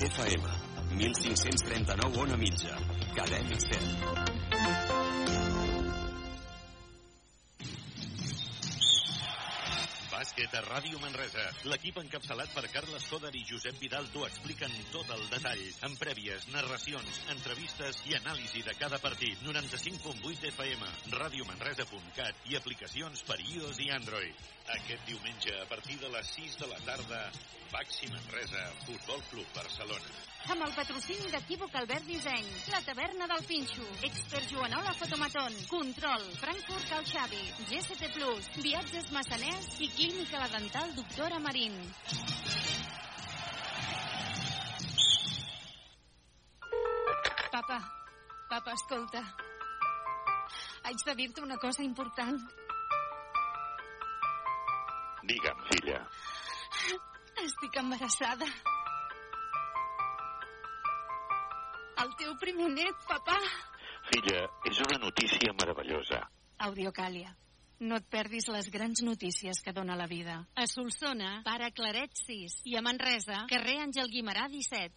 1508 FM. 1539 Ona Mitja. Cadena 100. Bàsquet a Ràdio Manresa. L'equip encapçalat per Carles Coder i Josep Vidal t'ho expliquen tot el detall, amb prèvies, narracions, entrevistes i anàlisi de cada partit. 95.8 FM, radiomanresa.cat i aplicacions per iOS i Android. Aquest diumenge, a partir de les 6 de la tarda, Baxi Manresa, Futbol Club Barcelona. Amb el patrocini d'Equívoc Albert Disseny, la taverna del Pinxo, Expert Joanola Fotomaton, Control, Frankfurt Cal Xavi, GST Plus, Viatges Massaners i Clínica La Dental Doctora Marín. Papa, papa, escolta. Haig de dir-te una cosa important. Digue'm, filla. Estic embarassada. El teu primer net, papà. Filla, és una notícia meravellosa. Audiocàlia. No et perdis les grans notícies que dona la vida. A Solsona, pare Claret 6. I a Manresa, carrer Àngel Guimarà 17.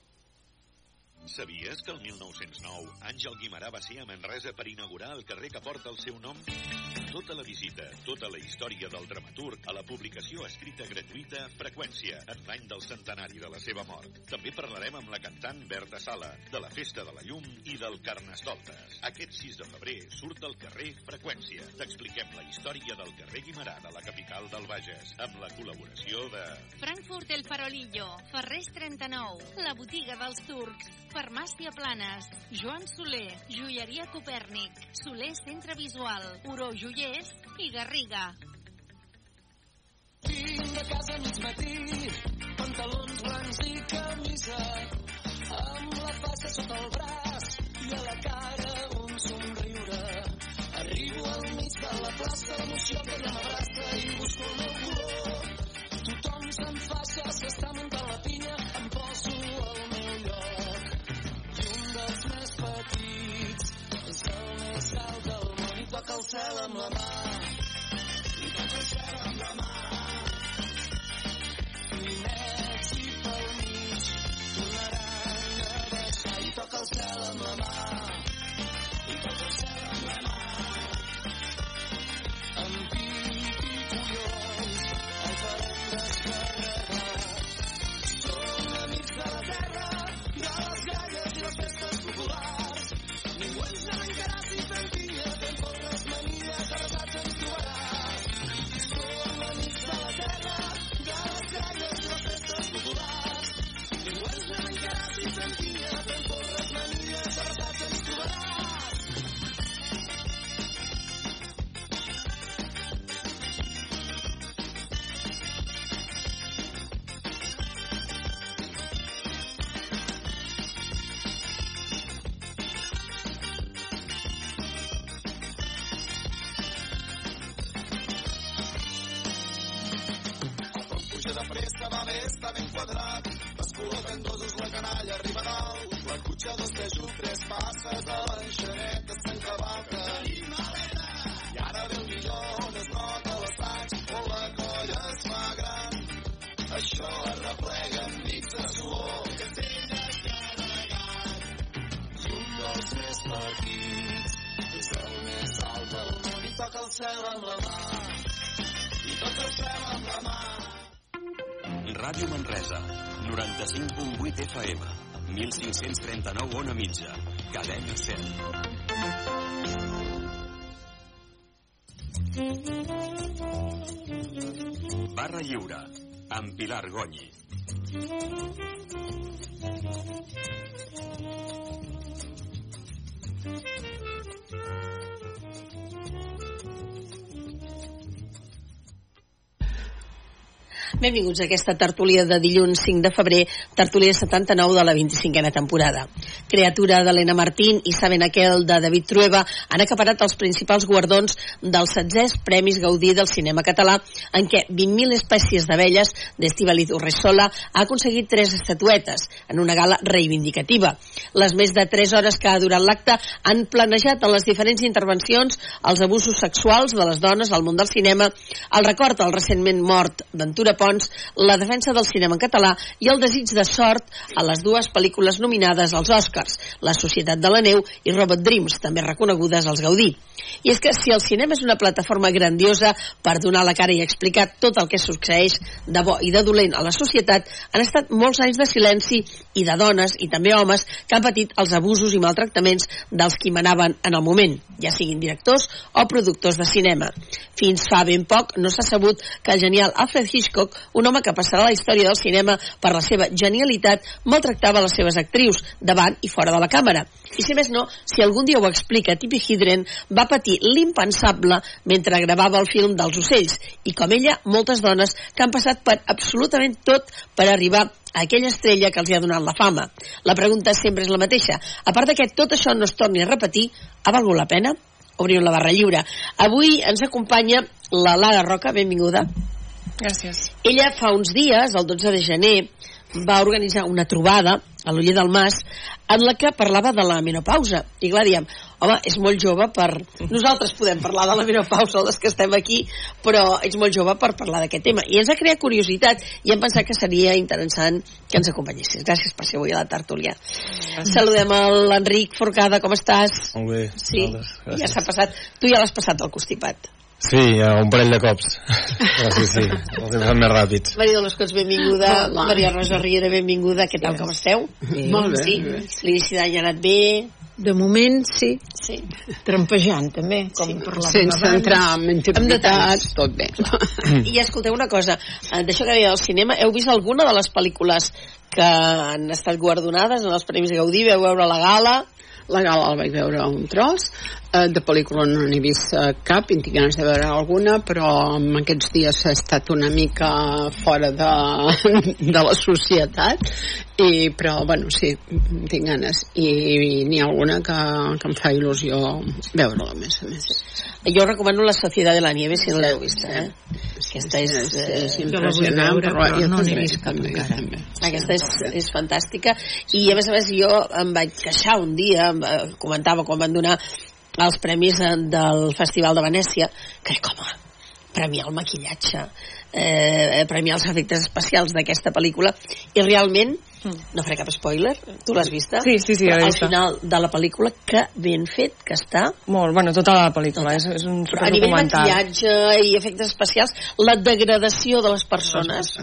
Sabies que el 1909 Àngel Guimarà va ser a Manresa per inaugurar el carrer que porta el seu nom? Tota la visita, tota la història del dramaturg a la publicació escrita gratuïta Freqüència, en l'any del centenari de la seva mort. També parlarem amb la cantant Berta Sala, de la Festa de la Llum i del Carnestoltes. Aquest 6 de febrer surt al carrer Freqüència. T'expliquem la història del carrer Guimarà de la capital del Bages, amb la col·laboració de... Frankfurt El Farolillo, Ferrés 39, la botiga dels turcs, Farmàcia Planes, Joan Soler, Joieria Copèrnic, Soler Centre Visual, Uro Joiers i Garriga. Vinc de casa a mig matí, pantalons blancs i camisa, amb la faixa sota el braç i a la cara un somriure. Arribo al mig de la plaça, l'emoció que ja m'abraça i busco el meu color. Tothom se'n faixa, s'està muntant la pinya, em poso al el cel amb la mà. I toca el cel amb la mà. I pel arriba dalt. La cotxa dos tejo, tres passes a l'enxaneta s'encavalca. I ara ve el millor on es nota l'assaig, on la colla es fa gran. Això es replega en nits de suor, que tenen carregat. I un dels més petits és el més alt del món i toca el cel amb la mà. I toca el cel amb la mà. Ràdio Manresa, 95.8 FM, 1539 Ona Mitja, Cadena 100. Barra Lliure, amb Pilar Gonyi. Benvinguts a aquesta tertúlia de dilluns 5 de febrer, tertúlia 79 de la 25a temporada. Creatura d'Helena Martín i Saben Aquel de David Trueba han acaparat els principals guardons dels 16 Premis Gaudí del cinema català, en què 20.000 espècies d'abelles d'Estivaliz Urresola ha aconseguit tres estatuetes en una gala reivindicativa. Les més de 3 hores que ha durat l'acte han planejat en les diferents intervencions els abusos sexuals de les dones al món del cinema, el record al recentment mort Ventura Pons Pons, la defensa del cinema en català i el desig de sort a les dues pel·lícules nominades als Oscars, La Societat de la Neu i Robot Dreams, també reconegudes als Gaudí. I és que si el cinema és una plataforma grandiosa per donar la cara i explicar tot el que succeeix de bo i de dolent a la societat, han estat molts anys de silenci i de dones i també homes que han patit els abusos i maltractaments dels qui manaven en el moment, ja siguin directors o productors de cinema. Fins fa ben poc no s'ha sabut que el genial Alfred Hitchcock un home que passarà a la història del cinema per la seva genialitat, maltractava les seves actrius, davant i fora de la càmera. I si més no, si algun dia ho explica, Tippi Hedren va patir l'impensable mentre gravava el film dels ocells, i com ella, moltes dones que han passat per absolutament tot per arribar a aquella estrella que els ha donat la fama. La pregunta sempre és la mateixa. A part que tot això no es torni a repetir, ha valgut la pena? Obrim la barra lliure. Avui ens acompanya la Lara Roca, benvinguda. Gràcies. Ella fa uns dies, el 12 de gener, va organitzar una trobada a l'Uller del Mas en la que parlava de la menopausa. I clar, diem, home, és molt jove per... Nosaltres podem parlar de la menopausa, les que estem aquí, però ets molt jove per parlar d'aquest tema. I ens ha creat curiositat i hem pensat que seria interessant que ens acompanyessis. Gràcies per ser avui a la tertúlia. Gràcies. Saludem a l'Enric Forcada, com estàs? Molt bé. Sí, ja s'ha passat. Tu ja l'has passat al constipat. Sí, un parell de cops. Però sí, sí, els hem fet més ràpids. Maria de les Cots, benvinguda. Hola. Maria Rosa Riera, benvinguda. Què tal, com esteu? Sí. Molt bé. Sí, l'inici d'any ha anat bé. De moment, sí. Sí. Trampejant, també, com Sí. parlàvem sense abans. entrar en Amb intimitats, tot bé. I escolteu una cosa, eh, d'això que deia del cinema, heu vist alguna de les pel·lícules que han estat guardonades en els Premis Gaudí? Veu veure la gala? La gala la vaig veure un tros, de pel·lícula no n'he vist eh, cap, i tinc ganes de veure alguna, però en aquests dies he estat una mica fora de, de la societat, i, però, bueno, sí, tinc ganes. I, i n'hi ha alguna que, que em fa il·lusió veure-la, més a més. Jo recomano La Societat de la Nieve, si no l'heu vist, eh? Aquesta és, és, eh, és impressionant, veure, però, però jo no n'he vist cap encara. Aquesta és, és fantàstica i a més a més jo em vaig queixar un dia eh, comentava quan van donar els premis eh, del Festival de Venècia que com a premiar el maquillatge eh, premiar els efectes especials d'aquesta pel·lícula i realment no faré cap spoiler, tu l'has vista? Sí, sí, sí, l'he al vista. final de la pel·lícula que ben fet que està Molt, bueno, tota la pel·lícula, és, és un però a nivell maquillatge i efectes especials la degradació de les persones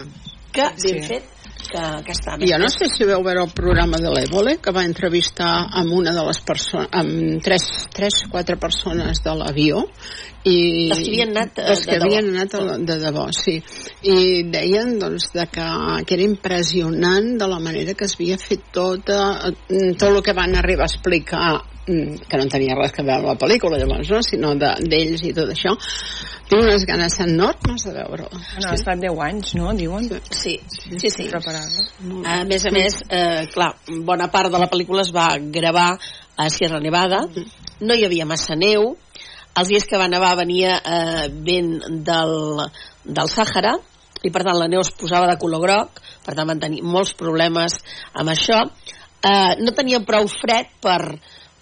que ben Sí. fet que, que està Jo no sé si veu veure el programa de l'Evole, que va entrevistar amb una de les persones, amb tres, tres, quatre persones de l'avió, i Les que havien anat, eh, les de que debò. havien anat a la- de debò, sí i deien doncs de que, que era impressionant de la manera que es havia fet tot, eh, tot el que van arribar a explicar que no tenia res a veure amb la pel·lícula llavors, no? sinó de- d'ells i tot això tinc unes ganes enormes de veure-la No, ha estat 10 anys, no? Diuen. sí, sí, sí. Preparada. A més a més, eh, clar, bona part de la pel·lícula es va gravar a Sierra Nevada, no hi havia massa neu, els dies que va nevar venia eh, vent del, del Sàhara, i per tant la neu es posava de color groc, per tant van tenir molts problemes amb això. Eh, no tenien prou fred per,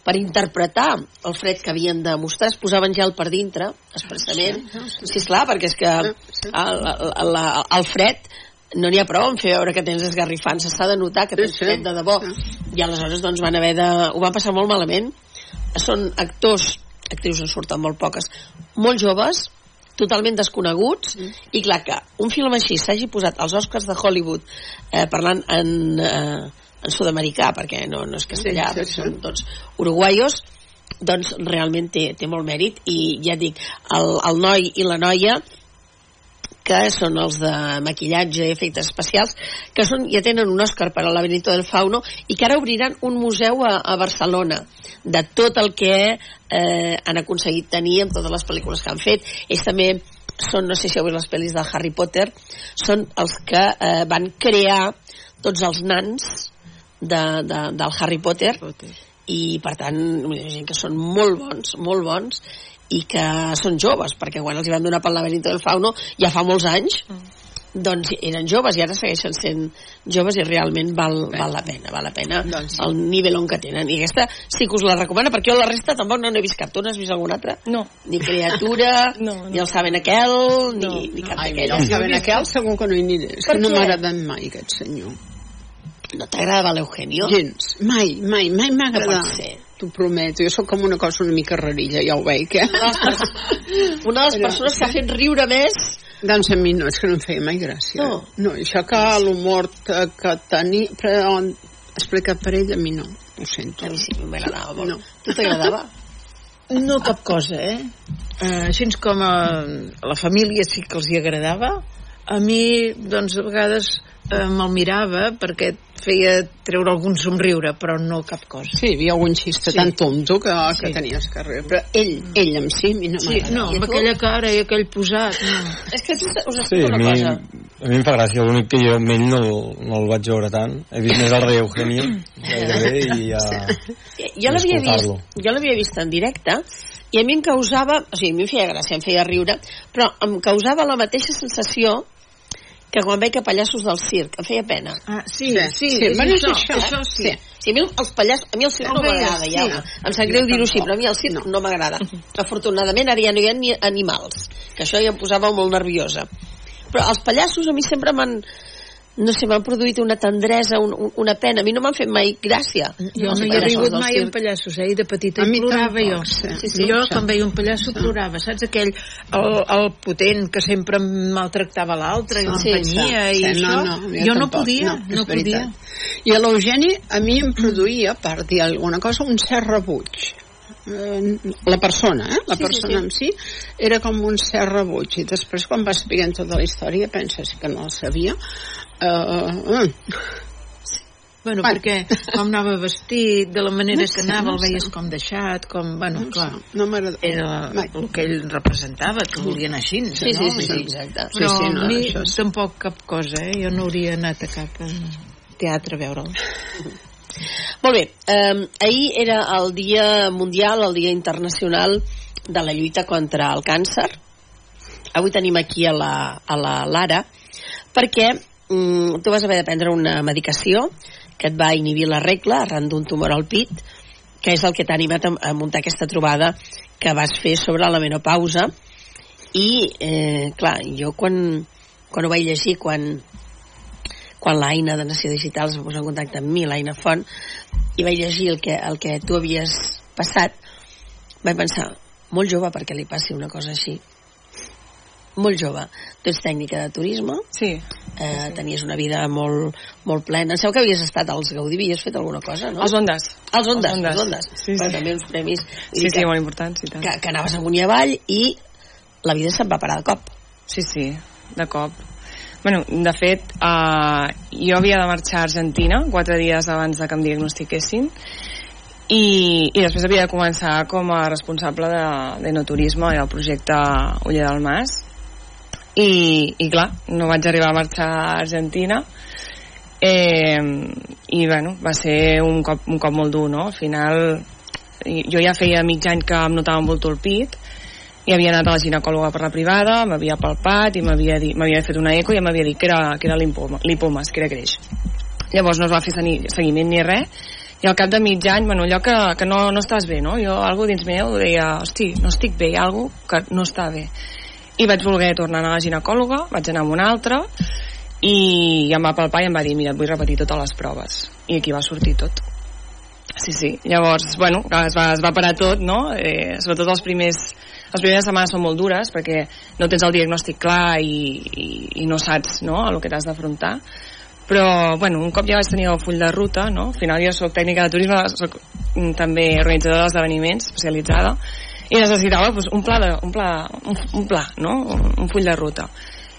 per interpretar el fred que havien de mostrar, es posaven gel per dintre, expressament. Sí, esclar, perquè és que el, el, el, el fred no n'hi ha prou en fer veure que tens esgarrifança, s'ha de notar que tens Sí, sí. fred de debò. I aleshores doncs van haver de... ho van passar molt malament. Són actors, actrius en surten molt poques, molt joves, totalment desconeguts i clar que un film així s'hagi posat als Oscars de Hollywood eh, parlant en, eh, sud-americà perquè no, no és castellà, Sí, sí, sí, són tots uruguaios doncs realment té, té molt mèrit. I ja dic, el, el noi i la noia que són els de maquillatge i efectes especials, que són, ja tenen un Òscar per al laberinto del fauno i que ara obriran un museu a, a Barcelona. De tot el que eh, han aconseguit tenir amb totes les pel·lícules que han fet. Ells també són, no sé si heu vist les pel·lis de Harry Potter, són els que eh, van crear tots els nans de, de, del Harry Potter, i per tant hi ha gent que són molt bons, molt bons i que són joves, perquè quan els hi van donar pel laberinto del fauno ja fa molts anys doncs eren joves i ara segueixen sent joves i realment val, val la pena val la pena Doncs sí. el nivell on que tenen i aquesta sí que us la recomano perquè jo la resta tampoc no n'he vist cap tu n'has vist alguna altra? No. ni criatura No, no. ni el saben aquel ni, No, ni cap Ai, mira, d'aquelles el Saben aquell segur que no hi aniré. És que no agradat mai aquest senyor. No t'agradava l'Eugenio? Gens. Mai, mai, mai m'ha No agradat. ser. T'ho prometo. Jo sóc com una cosa una mica rarilla, ja ho veig, eh? una de les, pers una de les persones que ha fet riure més Doncs a mi no, és que no em feia mai gràcia. No. no això que l'humor que, que tenia... Però explicat per ell, a mi no. Ho sento. a mi sí m'agradava molt No. tu t'agradava? No cap cosa, eh? eh així com a, a la família sí que els hi agradava. A mi, doncs, a vegades eh, me'l mirava perquè et feia treure algun somriure, però no cap cosa. Sí, hi havia algun xiste Sí. tan tonto que, que Sí. tenies que riure. Però ell, ell en si, a mi no Sí, no, amb aquella cara i aquell posat, no. és que us Sí, explico a una mi, cosa a mi em fa gràcia, l'únic que jo amb ell no, no el vaig veure tant. He vist més el rei Eugenio, gairebé, i ja... jo l'havia vist, jo l'havia vist en directe i a mi em causava, o sigui, a mi em feia gràcia, em feia riure, però em causava la mateixa sensació que quan veia pallassos del circ, em feia pena. Ah, sí, Sí, sí, sí, és això, això, això sí. sí. Sí, a mi els pallassos, a mi el circ no m'agrada, ja, sí. em sap greu dir-ho així, però a mi el circ no, no m'agrada. Afortunadament ara ja no hi ha ni animals, que això ja em posava molt nerviosa. Però els pallassos a mi sempre m'han no sé, m'han produït una tendresa, un, un, una pena. A mi no m'han fet mai gràcia. Jo no hi he rigut mai amb pallassos, eh? I de petita A hi mi plorava jo. sí. Sí, sí, jo, sí. quan veia un pallasso, plorava. Saps aquell, el, el potent que sempre maltractava l'altre i Sí, l'empenyia i Sí, això? no, no, jo no podia, no, podia. I a l'Eugeni a mi em produïa, per dir alguna cosa, un cert rebuig. Eh, la persona, eh? La Sí, sí, persona sí. en si era com un cert rebuig i després quan vas sabent tota la història penses que no la sabia eh, eh, Bueno, Bueno. perquè com anava vestit, de la manera No que sé, anava, no el veies com deixat, com, bueno, no, clar, sé, no era Mai. el que ell representava, que volia anar així, Sí, no? sí, sí, sí, exacte. Sí, Però sí, no, a mi sí. tampoc cap cosa, eh? Jo no hauria anat a cap eh, teatre a veure'l. Molt bé, eh, ahir era el dia mundial, el dia internacional de la lluita contra el càncer. Avui tenim aquí a la, a la Lara perquè mm, tu vas haver de prendre una medicació que et va inhibir la regla arran d'un tumor al pit, que és el que t'ha animat a, a muntar aquesta trobada que vas fer sobre la menopausa i, eh, clar, jo quan, quan ho vaig llegir, quan, quan l'Aina de Nació Digital es va posar en contacte amb mi, l'Aina Font, i vaig llegir el que, el que tu havies passat, vaig pensar, molt jove perquè li passi una cosa així. Molt jove. Tu ets tècnica de turisme, Sí, eh, tenies una vida molt, molt plena. Sembla que havies estat als Gaudí, havies fet alguna cosa, no? els ondes. Els Ondes, Els Ondes. els Ondes. Sí, Però sí. també uns premis. Sí, sí, que, molt importants i tant. que, que anaves amunt i avall i la vida se'n va parar de cop. Sí, sí, de cop. Bueno, de fet, uh, jo havia de marxar a Argentina quatre dies abans de que em diagnostiquessin i, i després havia de començar com a responsable de, de no turisme i del projecte Uller del Mas i, i clar, no vaig arribar a marxar a Argentina eh, i bueno, va ser un cop, un cop molt dur, no? Al final jo ja feia mig any que em notava molt el pit i havia anat a la ginecòloga per la privada, m'havia palpat i m'havia fet una eco i m'havia dit que era, que era lipoma, lipomes, que era greix. Llavors no es va fer seguiment ni res i al cap de mig any, bueno, allò que, que no, no estàs bé, no? Jo, algo dins meu, deia, hosti, no estic bé, hi ha algo que no està bé. I vaig voler tornar a anar a la ginecòloga, vaig anar amb una altra i em va palpar i em va dir, mira, et vull repetir totes les proves. I aquí va sortir tot. Sí, sí. Llavors, bueno, es va, es va parar tot, no? Eh, sobretot els primers, les primeres setmanes són molt dures perquè no tens el diagnòstic clar i, i, i no saps no, lo que t'has d'afrontar. Però, bueno, un cop ja vaig tenir el full de ruta, no? Al final jo sóc tècnica de turisme, sóc mm, també organitzadora d'esdeveniments especialitzada i necessitava pues, un pla, de, un, pla un, un pla, no? Un, un full de ruta.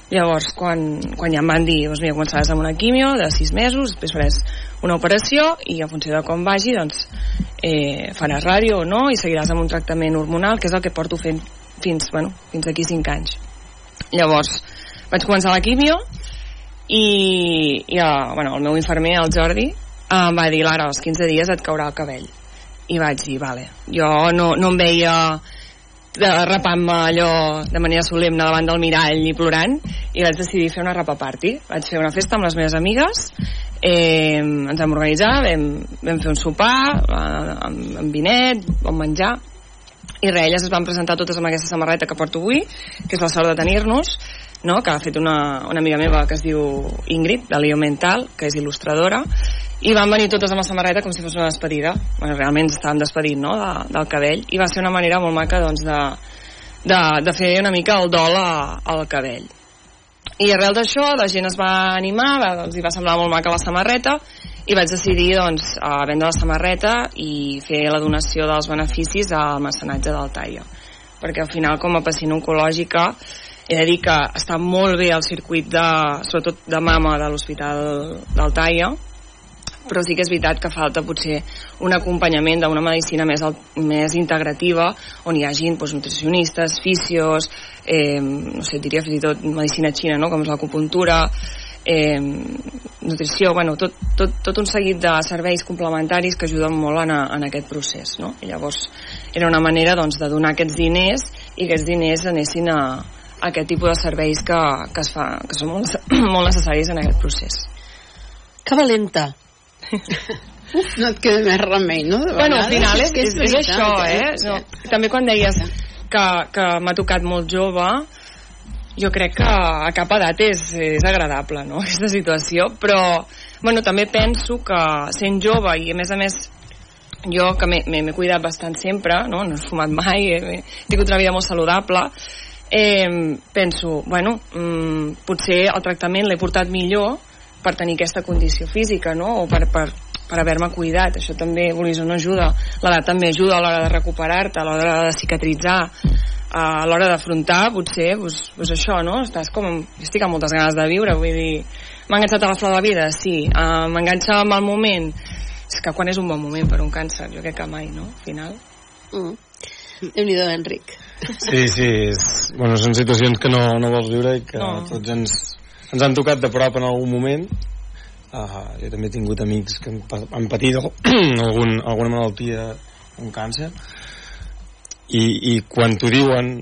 Llavors, quan, quan ja em van dir, doncs mira, començaràs amb una quimio de sis mesos, després faràs una operació i en funció de com vagi, doncs eh, faràs ràdio o no i seguiràs amb un tractament hormonal, que és el que porto fent fins, bueno, fins aquí cinc anys. Llavors, vaig començar la quimio i, i uh, bueno, el meu infermer, el Jordi, em va dir, Lara, als 15 dies et caurà el cabell. I vaig dir, vale. Jo no, no em veia de rapant-me allò de manera solemne davant del mirall i plorant i vaig decidir fer una rapa party vaig fer una festa amb les meves amigues eh, ens vam organitzar vam, vam fer un sopar eh, amb, amb vinet, bon menjar i res, elles es van presentar totes amb aquesta samarreta que porto avui que és la sort de tenir-nos no? que ha fet una, una amiga meva que es diu Ingrid, de Leo Mental, que és il·lustradora, i van venir totes amb la samarreta com si fos una despedida. Bueno, realment ens estàvem despedint no? de, del cabell, i va ser una manera molt maca doncs, de, de, de fer una mica el dol a, al cabell. I arrel d'això la gent es va animar, va, doncs, hi va semblar molt maca la samarreta, i vaig decidir doncs, a vendre la samarreta i fer la donació dels beneficis al mecenatge del Taia perquè al final com a pacient oncològica he de dir que està molt bé el circuit de, sobretot de mama de l'Hospital del Taia però sí que és veritat que falta potser un acompanyament d'una medicina més, més integrativa on hi hagin doncs, nutricionistes, fisios eh, no sé, diria fins i tot medicina xina no? com és l'acupuntura eh, nutrició, bueno, tot, tot, tot un seguit de serveis complementaris que ajuden molt en, a, en aquest procés no? i llavors era una manera doncs, de donar aquests diners i aquests diners anessin a, aquest tipus de serveis que, que, es fa, que són molt, molt necessaris en aquest procés. Que valenta. No et queda més remei, no? De bueno, al final és, és, és, és això, eh? No, també quan deies que, que m'ha tocat molt jove, jo crec que a cap edat és, és agradable, no?, aquesta situació, però, bueno, també penso que sent jove i, a més a més, jo que m'he cuidat bastant sempre, no, no he fumat mai, he, he tingut una vida molt saludable, eh, penso, bueno, mm, potser el tractament l'he portat millor per tenir aquesta condició física, no? O per, per, per haver-me cuidat. Això també, vulguis o no, ajuda. L'edat també ajuda a l'hora de recuperar-te, a l'hora de cicatritzar, a l'hora d'afrontar, potser, doncs, doncs això, no? Estàs com... Jo estic amb moltes ganes de viure, vull dir... M'ha enganxat a la flor de la vida, sí. Uh, M'enganxa amb el moment. És que quan és un bon moment per un càncer? Jo crec que mai, no? Al final. Mm. Déu-n'hi-do, Enric. Sí, sí, és, bueno, són situacions que no, no vols viure i que no. tots ens, ens han tocat de prop en algun moment. Uh, jo també he tingut amics que han, patit algun, alguna malaltia, un càncer, i, i quan t'ho diuen,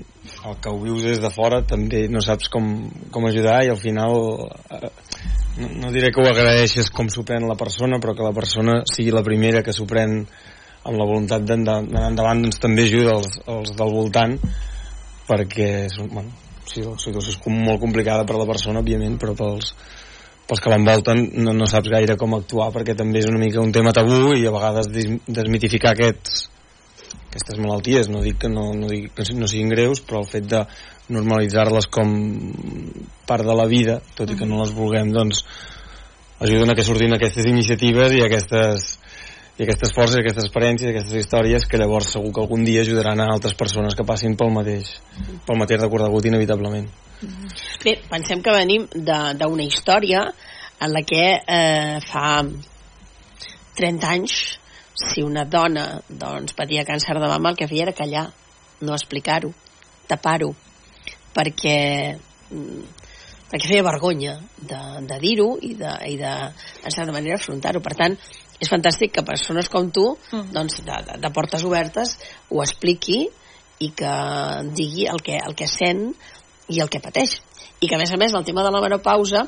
el que ho vius des de fora, també no saps com, com ajudar i al final uh, no, no diré que ho agraeixes com s'ho pren la persona, però que la persona sigui la primera que s'ho pren amb la voluntat d'anar endavant doncs, també ajuda els, els del voltant perquè bueno, sí, la situació és com molt complicada per a la persona òbviament però pels, pels que l'envolten no, no saps gaire com actuar perquè també és una mica un tema tabú i a vegades desmitificar aquests, aquestes malalties no dic que no, no, dic que no siguin greus però el fet de normalitzar-les com part de la vida tot i que no les vulguem doncs ajuden a que surtin aquestes iniciatives i aquestes i aquestes forces, aquestes experiències, aquestes històries que llavors segur que algun dia ajudaran a altres persones que passin pel mateix pel mateix recorregut inevitablement Bé, pensem que venim d'una història en la que eh, fa 30 anys si una dona doncs, patia càncer de mama el que feia era callar no explicar-ho, tapar-ho perquè mm, perquè feia vergonya de, de dir-ho i, de, i de, en certa manera, afrontar-ho. Per tant, és fantàstic que persones com tu, mm. doncs, de, de, de portes obertes, ho expliqui i que digui el que, el que sent i el que pateix. I que, a més a més, el tema de la menopausa,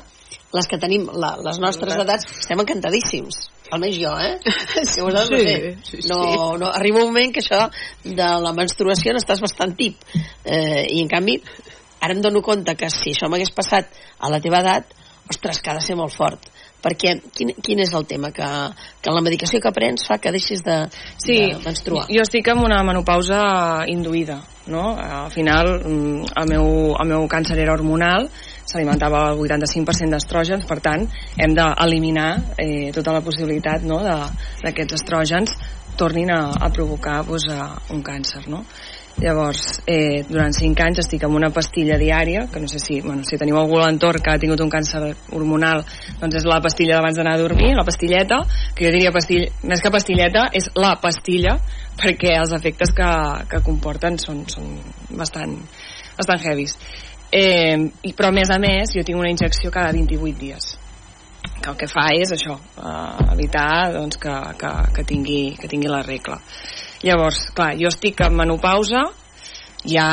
les que tenim la, les nostres edats, estem encantadíssims. Almenys jo, eh? Si vosaltres sí, no sé. No, no, arriba un moment que això de la menstruació n'estàs bastant tip. Eh, I, en canvi, ara em dono compte que si això m'hagués passat a la teva edat, ostres, que ha de ser molt fort perquè quin, quin és el tema? Que, que la medicació que prens fa que deixis de, sí, de menstruar? jo estic en una menopausa induïda no? al final mm, el meu, el meu càncer era hormonal s'alimentava el 85% d'estrògens per tant hem d'eliminar eh, tota la possibilitat no, d'aquests estrògens tornin a, a provocar pues, a un càncer no? Llavors, eh, durant 5 anys estic amb una pastilla diària, que no sé si, bueno, si teniu algú a l'entorn que ha tingut un càncer hormonal, doncs és la pastilla d'abans d'anar a dormir, la pastilleta, que jo diria pastill, més que pastilleta, és la pastilla, perquè els efectes que, que comporten són, són bastant, bastant heavies. eh, i, però a més a més jo tinc una injecció cada 28 dies que el que fa és això eh, evitar doncs, que, que, que, tingui, que tingui la regla llavors, clar, jo estic en menopausa ja,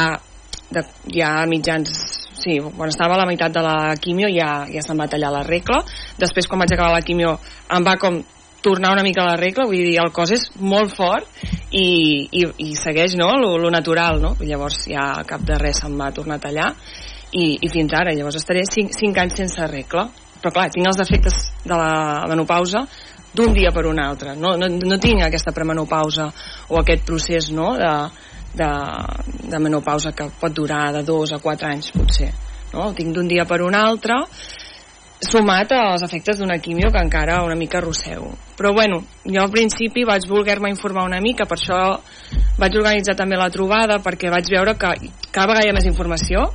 de, ja mitjans sí, quan estava a la meitat de la quimio ja, ja se'm va tallar la regla. Després quan vaig acabar la quimio em va com tornar una mica a la regla, vull dir, el cos és molt fort i, i, i segueix no, lo, lo natural, no? Llavors ja cap de res se'm va tornar a tallar i, i fins ara, llavors estaré 5, 5 anys sense regla. Però clar, tinc els efectes de la menopausa d'un dia per un altre no, no, no tinc aquesta premenopausa o aquest procés no, de, de, de menopausa que pot durar de dos a quatre anys potser no? el tinc d'un dia per un altre sumat als efectes d'una quimio que encara una mica arrossego. Però bueno, jo al principi vaig voler-me informar una mica, per això vaig organitzar també la trobada, perquè vaig veure que cada vegada hi ha més informació,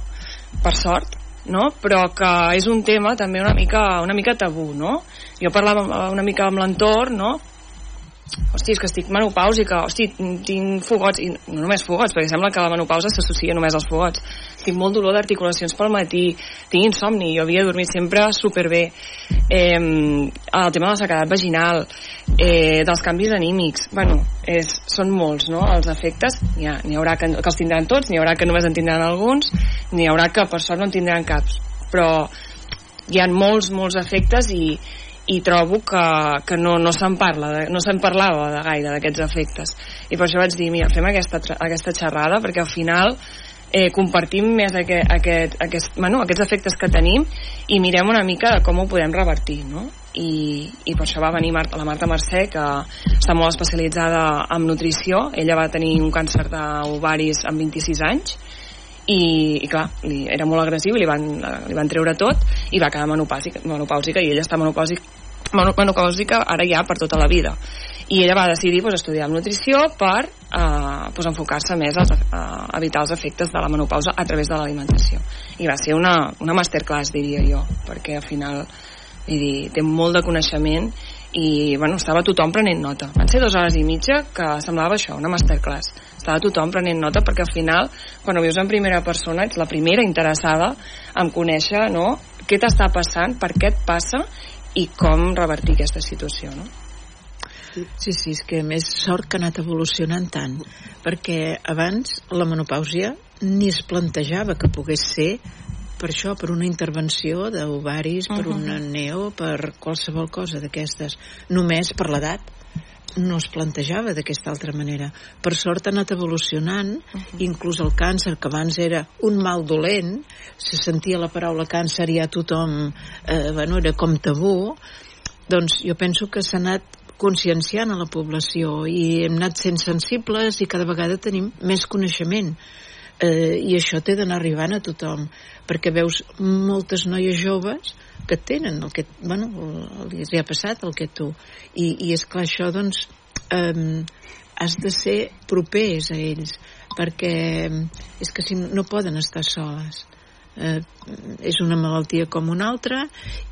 per sort, no? però que és un tema també una mica, una mica tabú, no? Jo parlava una mica amb l'entorn, no? hosti, és que estic menopàusica, hosti, tinc fogots, i no només fogots, perquè sembla que la menopausa s'associa només als fogots. Tinc molt dolor d'articulacions pel matí, tinc insomni, jo havia dormit sempre superbé. Eh, el tema de la sequedat vaginal, eh, dels canvis anímics, bueno, és, són molts, no?, els efectes. N'hi ha, hi haurà que, que els tindran tots, n'hi haurà que només en tindran alguns, n'hi haurà que per sort no en tindran caps. Però hi ha molts, molts efectes i, i trobo que, que no, no se'n parla, no se'n parlava de gaire d'aquests efectes. I per això vaig dir, mira, fem aquesta, aquesta xerrada, perquè al final eh, compartim més aquest, aquest, aquest, bueno, aquests efectes que tenim i mirem una mica de com ho podem revertir, no? I, i per això va venir Marta, la Marta Mercè que està molt especialitzada en nutrició ella va tenir un càncer d'ovaris amb 26 anys i, i clar, li, era molt agressiu i li van, li van treure tot i va quedar menopàusica, menopàusica i ella està menopàusica, menopàusica ara ja per tota la vida i ella va decidir pues, estudiar nutrició per eh, pues, enfocar-se més a, a evitar els efectes de la menopausa a través de l'alimentació. I va ser una, una masterclass diria jo perquè al final dir, té molt de coneixement i bueno, estava tothom prenent nota. Van ser dues hores i mitja que semblava això, una masterclass. Estava tothom prenent nota perquè al final quan ho vius en primera persona ets la primera interessada en conèixer no, què t'està passant, per què et passa i com revertir aquesta situació no? Sí, sí, és que a més sort que ha anat evolucionant tant perquè abans la menopàusia ni es plantejava que pogués ser per això, per una intervenció d'ovaris, uh -huh. per una neo, per qualsevol cosa d'aquestes, només per l'edat no es plantejava d'aquesta altra manera. Per sort ha anat evolucionant, uh -huh. inclús el càncer, que abans era un mal dolent, se sentia la paraula càncer i ja tothom, eh, bueno, era com tabú, doncs jo penso que s'ha anat conscienciant a la població i hem anat sent sensibles i cada vegada tenim més coneixement. Eh, i això té d'anar arribant a tothom perquè veus moltes noies joves que tenen el que, bueno, els ha passat el que tu. I, i és clar això doncs eh, has de ser propers a ells perquè és que si no poden estar soles eh, és una malaltia com una altra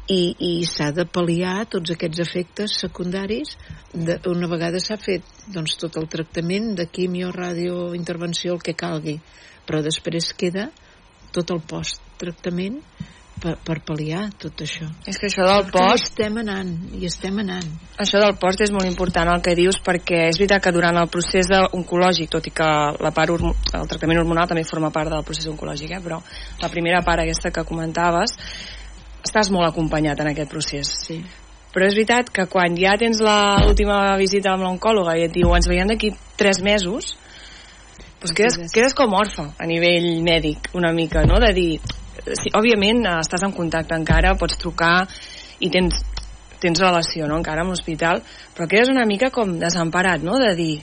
i, i s'ha de pal·liar tots aquests efectes secundaris. De, una vegada s'ha fet doncs, tot el tractament de quimio, ràdio, intervenció, el que calgui però després queda tot el post-tractament per, per pal·liar tot això. És que això del post... I estem anant, i estem anant. Això del post és molt important el que dius perquè és veritat que durant el procés oncològic, tot i que la part el tractament hormonal també forma part del procés oncològic, eh? però la primera part aquesta que comentaves estàs molt acompanyat en aquest procés. Sí. Però és veritat que quan ja tens l'última visita amb l'oncòloga i et diu ens veiem d'aquí tres mesos, pues quedes, quedes com orfe a nivell mèdic una mica, no? De dir, sí, òbviament eh, estàs en contacte encara, pots trucar i tens, tens relació no? encara amb l'hospital, però quedes una mica com desemparat, no? De dir,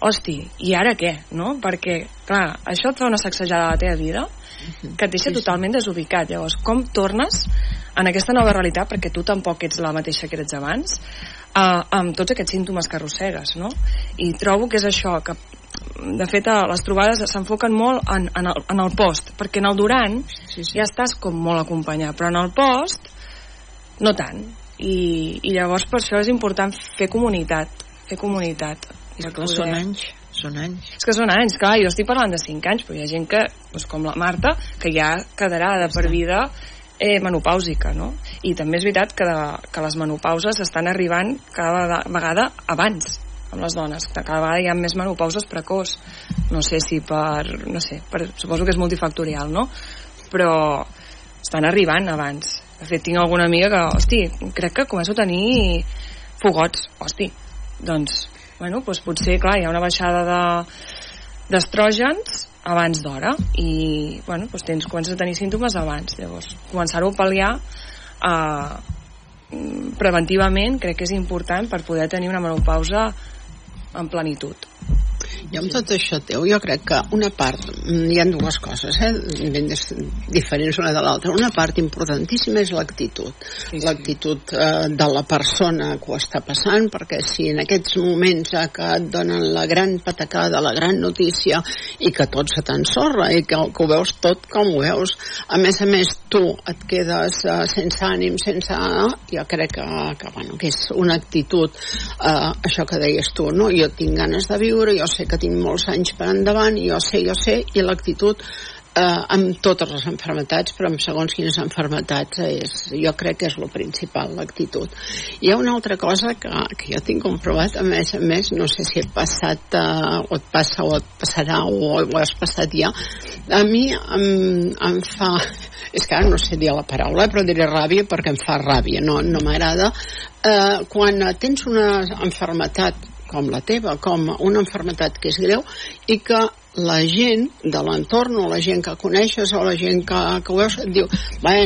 hosti, i ara què? No? Perquè, clar, això et fa una sacsejada a la teva vida que et deixa sí, totalment desubicat. Llavors, com tornes en aquesta nova realitat, perquè tu tampoc ets la mateixa que eres abans, uh, amb tots aquests símptomes que arrossegues, no? I trobo que és això, que de fet les trobades s'enfoquen molt en, en, el, en el post perquè en el durant sí, sí. ja estàs com molt acompanyat però en el post no tant i, i llavors per això és important fer comunitat fer comunitat I poder... són anys són anys. És que són anys, clar, jo estic parlant de 5 anys, però hi ha gent que, doncs, com la Marta, que ja quedarà de per vida eh, menopàusica, no? I també és veritat que, de, que les menopauses estan arribant cada vegada abans amb les dones, que cada vegada hi ha més menopauses precoç no sé si per, no sé, per, suposo que és multifactorial, no? Però estan arribant abans. De fet, tinc alguna amiga que, hosti, crec que començo a tenir fogots, hosti, doncs, bueno, doncs potser, clar, hi ha una baixada de abans d'hora i, bueno, doncs tens, comences a tenir símptomes abans. Llavors, començar-ho a pal·liar eh, preventivament crec que és important per poder tenir una menopausa en plenitud. I amb tot això teu, jo crec que una part, mm, hi ha dues coses, eh, ben diferents una de l'altra. Una part importantíssima és l'actitud. Sí, sí. L'actitud eh, de la persona que ho està passant, perquè si en aquests moments eh, que et donen la gran patacada, la gran notícia, i que tot se t'ensorra, i que, que ho veus tot com ho veus, a més a més tu et quedes eh, sense ànim, sense... Jo crec que, que, bueno, que és una actitud, eh, això que deies tu, no? Jo tinc ganes de viure, jo sé que tinc molts anys per endavant, jo sé, jo sé, i l'actitud eh, amb totes les enfermetats, però amb segons quines enfermetats és, jo crec que és el principal, l'actitud. Hi ha una altra cosa que, que jo tinc comprovat, a més a més, no sé si he passat eh, o et passa o et passarà o, o has passat ja, a mi em, em fa és que ara no sé dir la paraula, però diré ràbia perquè em fa ràbia, no, no m'agrada eh, quan tens una enfermetat com la teva, com una enfermetat que és greu i que la gent de l'entorn o la gent que coneixes o la gent que, que veus et diu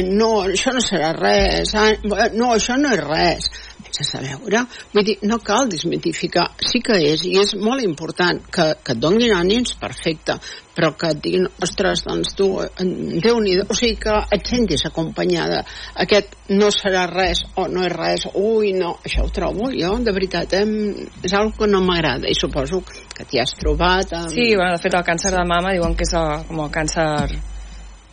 no, això no serà res ah, no, això no és res sense veure. Vull dir, no cal desmitificar. Sí que és, i és molt important que, que et donin ànims, perfecte, però que et diguin, ostres, doncs tu, déu nhi o sigui que et sentis acompanyada. Aquest no serà res o no és res, ui, no, això ho trobo jo, de veritat, eh? és una que no m'agrada i suposo que t'hi has trobat. Amb... Sí, bueno, de fet el càncer de mama diuen que és el, com el càncer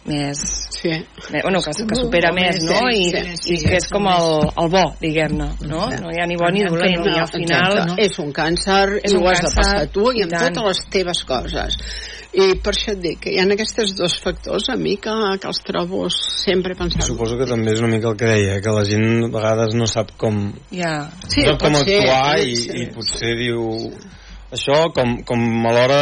més... Sí. Més, bueno, que, que supera més, més, no? I, sí, sí, i que és com el, el bo, diguem-ne, no? No hi ha ni bo ni dolent, no, i al final... No? És un càncer, és i ho has de passar tu, i amb totes les teves coses. I per això et dic que hi ha aquests dos factors a mi que, que els trobo sempre pensant. Suposo que també és una mica el que deia, que la gent a vegades no sap com, yeah. sí, no sap com actuar ser, i, i potser diu això com, com alhora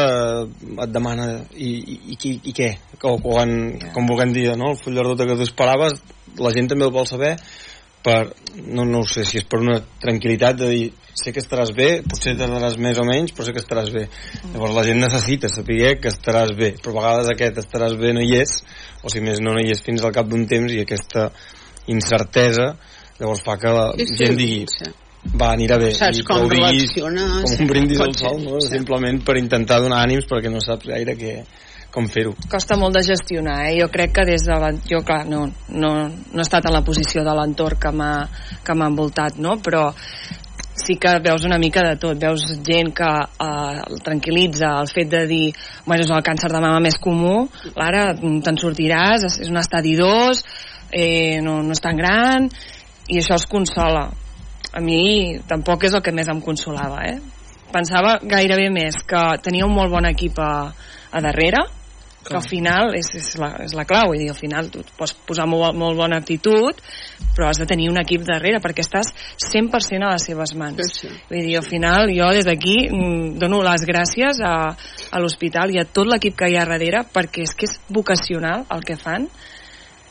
et demana i, i, i, i què? O quan, yeah. com vulguem dir, no? el full de ruta que tu esperaves la gent també el vol saber per, no, no sé si és per una tranquil·litat de dir, sé que estaràs bé potser tardaràs més o menys, però sé que estaràs bé mm. llavors la gent necessita saber que estaràs bé però a vegades aquest estaràs bé no hi és o si més no, no hi és fins al cap d'un temps i aquesta incertesa llavors fa que la sí, sí, gent digui sí va, anirà bé. Saps I com relaciones... Com un brindis al sol, no? Sí. Simplement per intentar donar ànims perquè no saps gaire què, com fer-ho. Costa molt de gestionar, eh? Jo crec que des de la... Jo, clar, no, no, no he estat en la posició de l'entorn que m'ha envoltat, no? Però sí que veus una mica de tot. Veus gent que eh, el tranquil·litza el fet de dir, bueno, és el càncer de mama més comú, ara te'n sortiràs, és un estadi 2, eh, no, no és tan gran, i això els consola a mi tampoc és el que més em consolava, eh? Pensava gairebé més que tenia un molt bon equip a, a darrere, que al final és, és, la, és la clau, dir, al final tu pots posar molt, molt bona actitud, però has de tenir un equip darrere perquè estàs 100% a les seves mans. Sí, sí. Vull dir, al final jo des d'aquí mm, dono les gràcies a, a l'hospital i a tot l'equip que hi ha darrere perquè és que és vocacional el que fan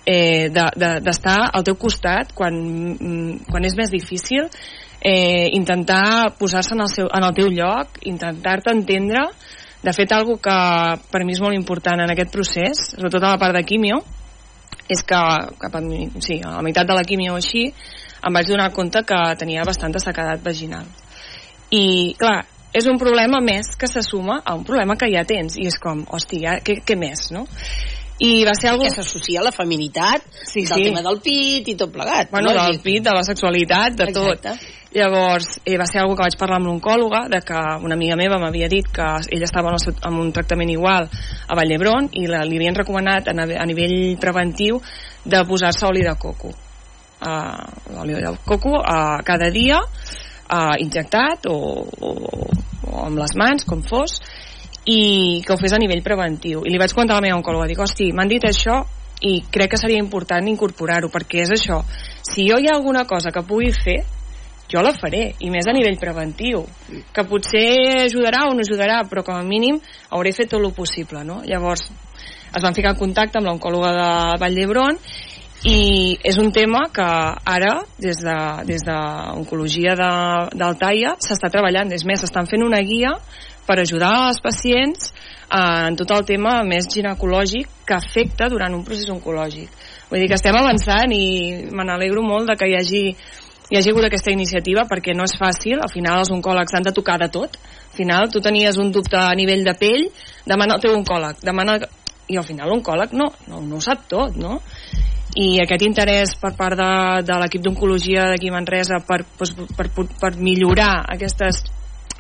eh, d'estar de, de, al teu costat quan, mm, quan és més difícil eh, intentar posar-se en, el seu, en el teu lloc intentar-te entendre de fet, algo que per mi és molt important en aquest procés, sobretot a la part de quimio, és que cap a, mi, sí, a la meitat de la quimio o així, em vaig donar compte que tenia bastanta sequedat vaginal. I, clar, és un problema més que se suma a un problema que ja tens, i és com, hòstia, què, què més, no? I va ser algo... que s'associa a la feminitat sí, del sí. tema del pit i tot plegat bueno, no? del pit, de la sexualitat, de Exacte. tot llavors eh, va ser algo que vaig parlar amb l'oncòloga de que una amiga meva m'havia dit que ella estava en, en un tractament igual a Vall d'Hebron i la, li havien recomanat a, a nivell preventiu de posar-se oli de coco uh, oli de coco uh, cada dia uh, injectat o, o, o amb les mans, com fos, i que ho fes a nivell preventiu. I li vaig comentar a la meva oncòloga, dic, hosti, m'han dit això i crec que seria important incorporar-ho, perquè és això, si jo hi ha alguna cosa que pugui fer, jo la faré, i més a nivell preventiu, que potser ajudarà o no ajudarà, però com a mínim hauré fet tot el possible, no? Llavors, es van ficar en contacte amb l'oncòloga de Vall d'Hebron i és un tema que ara des de, des d'Oncologia de, d'Altaia s'està treballant, és més, estan fent una guia per ajudar els pacients eh, en tot el tema més ginecològic que afecta durant un procés oncològic. Vull dir que estem avançant i me n'alegro molt de que hi hagi hi hagi hagut aquesta iniciativa perquè no és fàcil, al final els oncòlegs han de tocar de tot al final tu tenies un dubte a nivell de pell demana el teu oncòleg demana... i al final l'oncòleg no, no, no ho sap tot no? i aquest interès per part de, de l'equip d'oncologia d'aquí Manresa per, doncs, per, per, per millorar aquestes,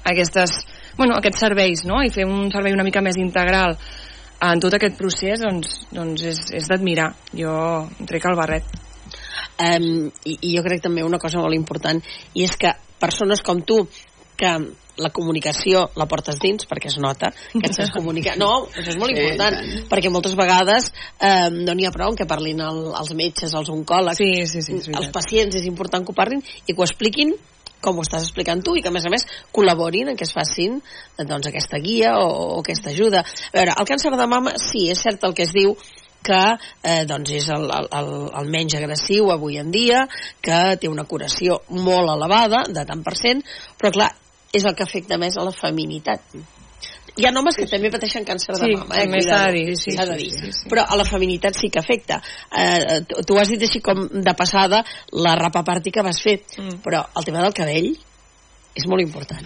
aquestes, bueno, aquests serveis no? i fer un servei una mica més integral en tot aquest procés doncs, doncs és, és d'admirar jo trec el barret um, i, i jo crec també una cosa molt important i és que persones com tu que la comunicació la portes dins perquè es nota que et saps comunicar no, això és molt Sí, important tant. perquè moltes vegades eh, no n'hi ha prou que parlin el, els metges, els oncòlegs sí, sí, sí, els pacients és important que ho parlin i que ho expliquin com ho estàs explicant tu i que a més a més col·laborin en que es facin doncs, aquesta guia o, o aquesta ajuda. A veure, el càncer de mama sí, és cert el que es diu que eh, doncs és el, el, el menys agressiu avui en dia, que té una curació molt elevada, de tant per cent, però clar, és el que afecta més a la feminitat. Hi ha homes que també pateixen càncer de Sí, mama, eh? també s'ha Cuidado. de dir, sí, de sí, dir. sí, sí. Però a la feminitat sí que afecta. Eh, tu, tu has dit així com de passada la rapaparty que vas fer, Mm. però el tema del cabell és molt important.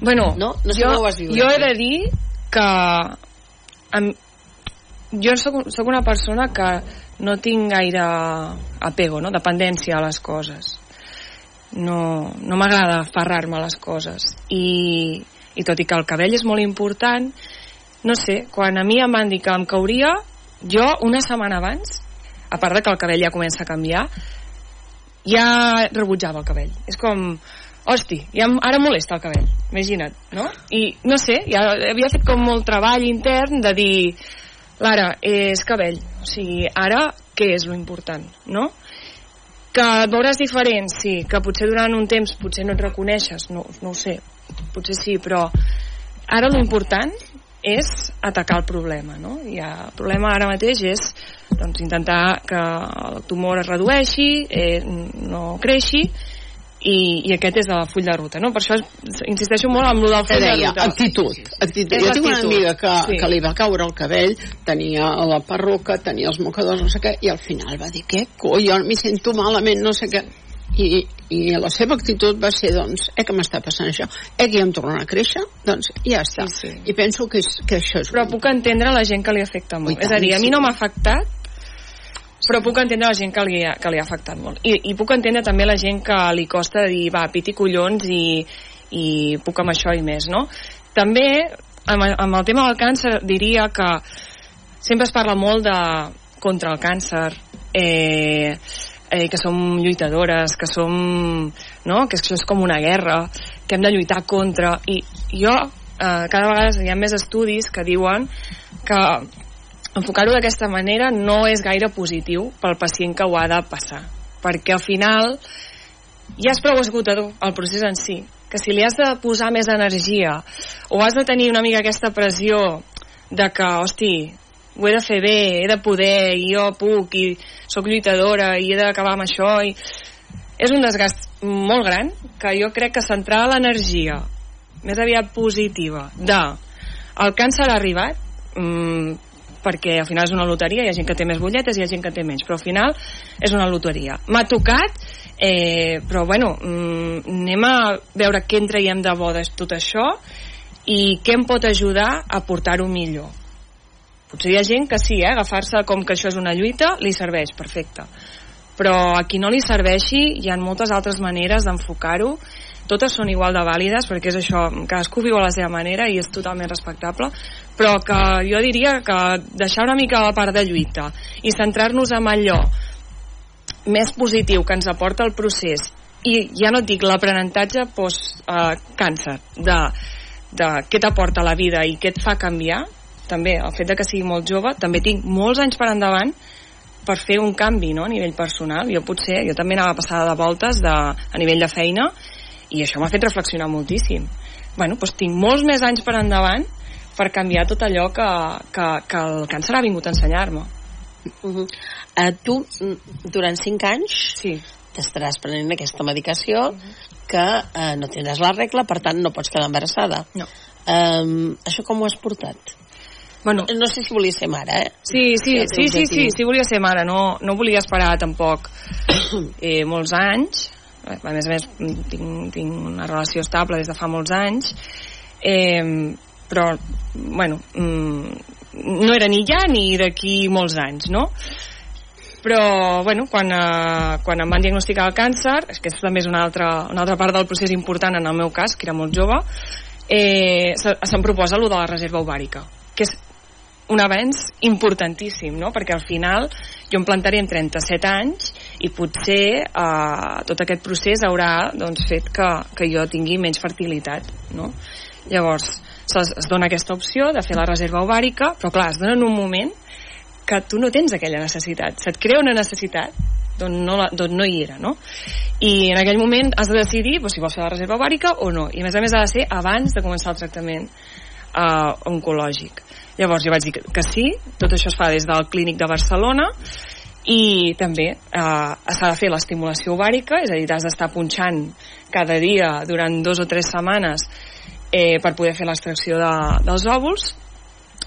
Bueno, No? No sé jo, ho vas viure. jo he de dir que em, jo sóc, sóc una persona que no tinc gaire apego, no? dependència a les coses. No, no m'agrada aferrar-me a les coses. I, I tot i que el cabell és molt important, no sé, quan a mi em van dir que em cauria, jo una setmana abans, a part de que el cabell ja comença a canviar, ja rebutjava el cabell. És com, hosti, ja ara molesta el cabell, imagina't, no? I no sé, ja havia fet com molt treball intern de dir, Lara, és cabell, o sigui, ara què és lo important, no? Que et veuràs diferent, sí, que potser durant un temps potser no et reconeixes, no, no ho sé, potser sí, però ara lo important és atacar el problema, no? I el problema ara mateix és doncs, intentar que el tumor es redueixi, eh, no creixi, i, i aquest és el full de ruta, no? Per això insisteixo molt amb lo del que full de deia, ruta. actitud, actitud. És Jo tinc una amiga que, sí. que li va caure el cabell, tenia la perruca, tenia els mocadors, no sé què, i al final va dir, què coi, jo m'hi sento malament, no sé què. I, I la seva actitud va ser, doncs, eh, que m'està passant això? Eh, que ja em tornen a créixer? Doncs ja està. Sí, sí. I penso que, és, que això és... però puc entendre la gent que li afecta molt. I és a dir, a mi tant, no m'ha afectat, però puc entendre la gent que li, ha, que li ha afectat molt. I, I puc entendre també la gent que li costa dir, va, piti collons i, i puc amb això i més, no? També, amb, amb el tema del càncer, diria que sempre es parla molt de contra el càncer, eh, eh, que som lluitadores, que som, no?, que això és com una guerra, que hem de lluitar contra, i jo, eh, cada vegada hi ha més estudis que diuen que enfocar-ho d'aquesta manera no és gaire positiu pel pacient que ho ha de passar, perquè al final ja és prou esgotador el procés en si, que si li has de posar més energia o has de tenir una mica aquesta pressió de que, hosti, ho he de fer bé, he de poder, i jo puc, i sóc lluitadora, i he d'acabar amb això, i... És un desgast molt gran que jo crec que centrar l'energia més aviat positiva de el càncer ha arribat mm, perquè al final és una loteria, hi ha gent que té més butlletes i hi ha gent que té menys, però al final és una loteria. M'ha tocat, eh, però bueno, mm, anem a veure què en traiem de bo de tot això i què em pot ajudar a portar-ho millor. Potser hi ha gent que sí, eh, agafar-se com que això és una lluita, li serveix, perfecte. Però a qui no li serveixi hi ha moltes altres maneres d'enfocar-ho. Totes són igual de vàlides perquè és això, cadascú viu a la seva manera i és totalment respectable. Però que jo diria que deixar una mica la part de lluita i centrar-nos en allò més positiu que ens aporta el procés i ja no et dic l'aprenentatge post eh, de, de què t'aporta la vida i què et fa canviar també el fet de que sigui molt jove també tinc molts anys per endavant per fer un canvi no, a nivell personal jo potser, jo també anava passada de voltes de, a nivell de feina i això m'ha fet reflexionar moltíssim bueno, doncs tinc molts més anys per endavant per canviar tot allò que, que, que el càncer ha vingut a ensenyar-me Uh -huh. uh, tu, mm, durant 5 anys, sí. t'estaràs prenent aquesta medicació uh -huh. que uh, no tindràs la regla, per tant no pots quedar embarassada. No. Um, això com ho has portat? Bueno, no sé si volia ser mare, eh? Sí, sí, sí, sí, sí, sí, volia ser mare, no, no volia esperar tampoc eh, molts anys, a més a més tinc, tinc una relació estable des de fa molts anys, eh, però, bueno, mm, no era ni ja ni d'aquí molts anys, no? Però, bueno, quan, eh, quan em van diagnosticar el càncer, és que també és una altra, una altra part del procés important en el meu cas, que era molt jove, eh, se, se'm proposa allò de la reserva ovàrica, que és un avenç importantíssim, no? perquè al final jo em plantaré amb 37 anys i potser eh, tot aquest procés haurà doncs, fet que, que jo tingui menys fertilitat. No? Llavors, es, es dona aquesta opció de fer la reserva ovàrica, però clar, es dona en un moment que tu no tens aquella necessitat. Se't crea una necessitat d'on no, la, no hi era, no? I en aquell moment has de decidir doncs, si vols fer la reserva ovàrica o no. I a més a més ha de ser abans de començar el tractament eh, oncològic. Llavors jo vaig dir que, que sí, tot això es fa des del Clínic de Barcelona i també eh, s'ha de fer l'estimulació ovàrica, és a dir, has d'estar punxant cada dia durant dos o tres setmanes eh, per poder fer l'extracció de, dels òvuls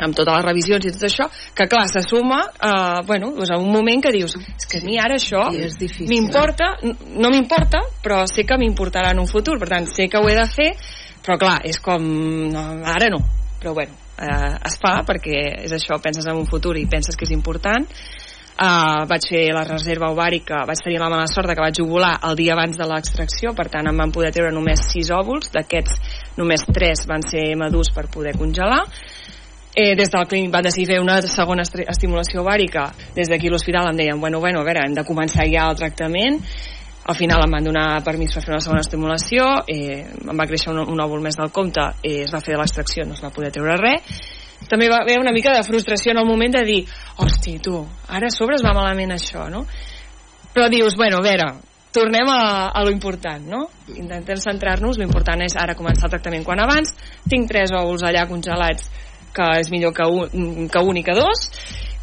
amb totes les revisions i tot això, que clar, se suma eh, bueno, doncs a un moment que dius és que a mi ara això sí, m'importa no m'importa, però sé que m'importarà en un futur, per tant, sé que ho he de fer però clar, és com no, ara no, però bueno eh, es fa perquè és això, penses en un futur i penses que és important. Uh, vaig fer la reserva ovàrica, vaig tenir la mala sort que vaig ovular el dia abans de l'extracció, per tant em van poder treure només 6 òvuls, d'aquests només 3 van ser madurs per poder congelar. Eh, des del clínic van decidir fer una segona estimulació ovàrica, des d'aquí l'hospital em deien, bueno, bueno, a veure, hem de començar ja el tractament, al final em van donar permís per fer una segona estimulació, eh, em va créixer un, un òvul més del compte, eh, es va fer l'extracció, no es va poder treure res, també va haver una mica de frustració en el moment de dir hosti, tu, ara a sobre es va malament això, no? Però dius, bueno, a veure, tornem a, a lo important, no? Intentem centrar-nos, lo important és ara començar el tractament quan abans, tinc tres òvuls allà congelats que és millor que un, que un i que dos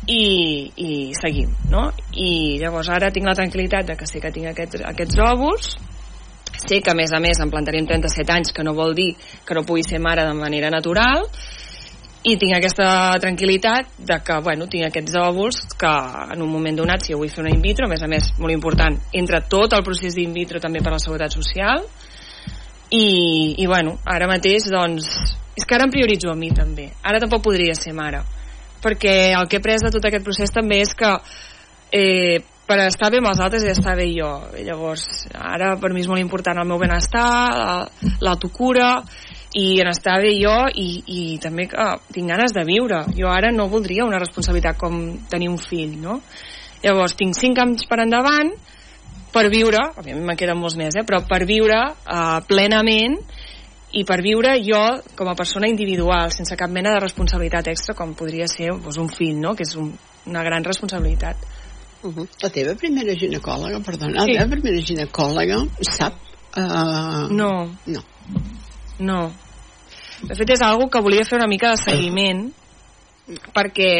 i, i seguim, no? I llavors ara tinc la tranquil·litat de que sé que tinc aquests, aquests òvuls sé que a més a més em plantaré amb 37 anys que no vol dir que no pugui ser mare de manera natural i tinc aquesta tranquil·litat de que, bueno, tinc aquests òvuls que en un moment donat, si jo vull fer una in vitro, a més a més, molt important, entra tot el procés d'in vitro també per la seguretat social i, i bueno, ara mateix, doncs, és que ara em prioritzo a mi també. Ara tampoc podria ser mare, perquè el que he pres de tot aquest procés també és que eh, per estar bé amb els altres i estar bé jo. Llavors, ara per mi és molt important el meu benestar, l'autocura, i en estar bé jo i, i també que tinc ganes de viure jo ara no voldria una responsabilitat com tenir un fill no? llavors tinc 5 anys per endavant per viure, òbviament me queden molts més eh? però per viure uh, plenament i per viure jo com a persona individual sense cap mena de responsabilitat extra com podria ser doncs, un fill no? que és un, una gran responsabilitat uh -huh. la teva primera ginecòloga perdona, sí. la teva primera ginecòloga sap uh... no no no. De fet, és algo que volia fer una mica de seguiment perquè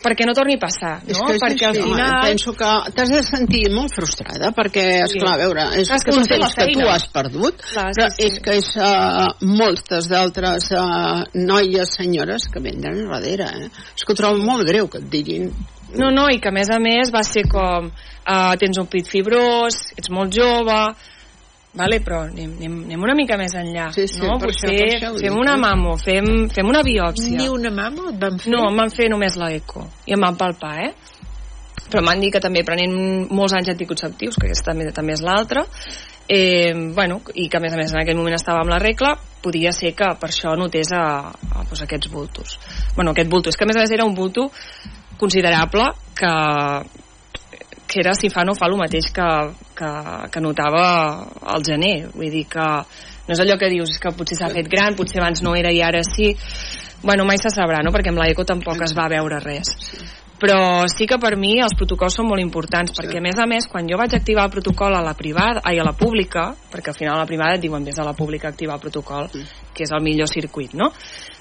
perquè no torni a passar, no? És que és perquè així, al final... Penso que t'has de sentir molt frustrada, perquè, és clar, a veure, és, és que un temps que tu has perdut, clar, però sí, sí. és que és uh, moltes d'altres uh, noies, senyores, que venen darrere, eh? És que ho trobo molt greu que et diguin no, no, i que a més a més va ser com uh, tens un pit fibrós, ets molt jove, Vale, però anem, anem, anem una mica més enllà, sí, sí, no? Potser això, fem una mamo, fem, fem una biòpsia. Ni una mamo et van fer? No, em van fer només l'eco i em van palpar, eh? Però m'han dit que també prenent molts anys anticonceptius, que aquesta també, també és l'altra, eh, bueno, i que a més a més en aquell moment estava amb la regla, podia ser que per això notés a, a, pues, aquests bultos. Bueno, aquest bulto, és que a més a més era un bulto considerable que que era si fa no fa el mateix que, que, que notava al gener. Vull dir que no és allò que dius, és que potser s'ha fet gran, potser abans no era i ara sí. Bueno, mai se sabrà, no? Perquè amb l'ECO tampoc es va veure res però sí que per mi els protocols són molt importants perquè a més a més quan jo vaig activar el protocol a la privada, ai, a la pública perquè al final a la privada et diuen vés a la pública activar el protocol, que és el millor circuit no?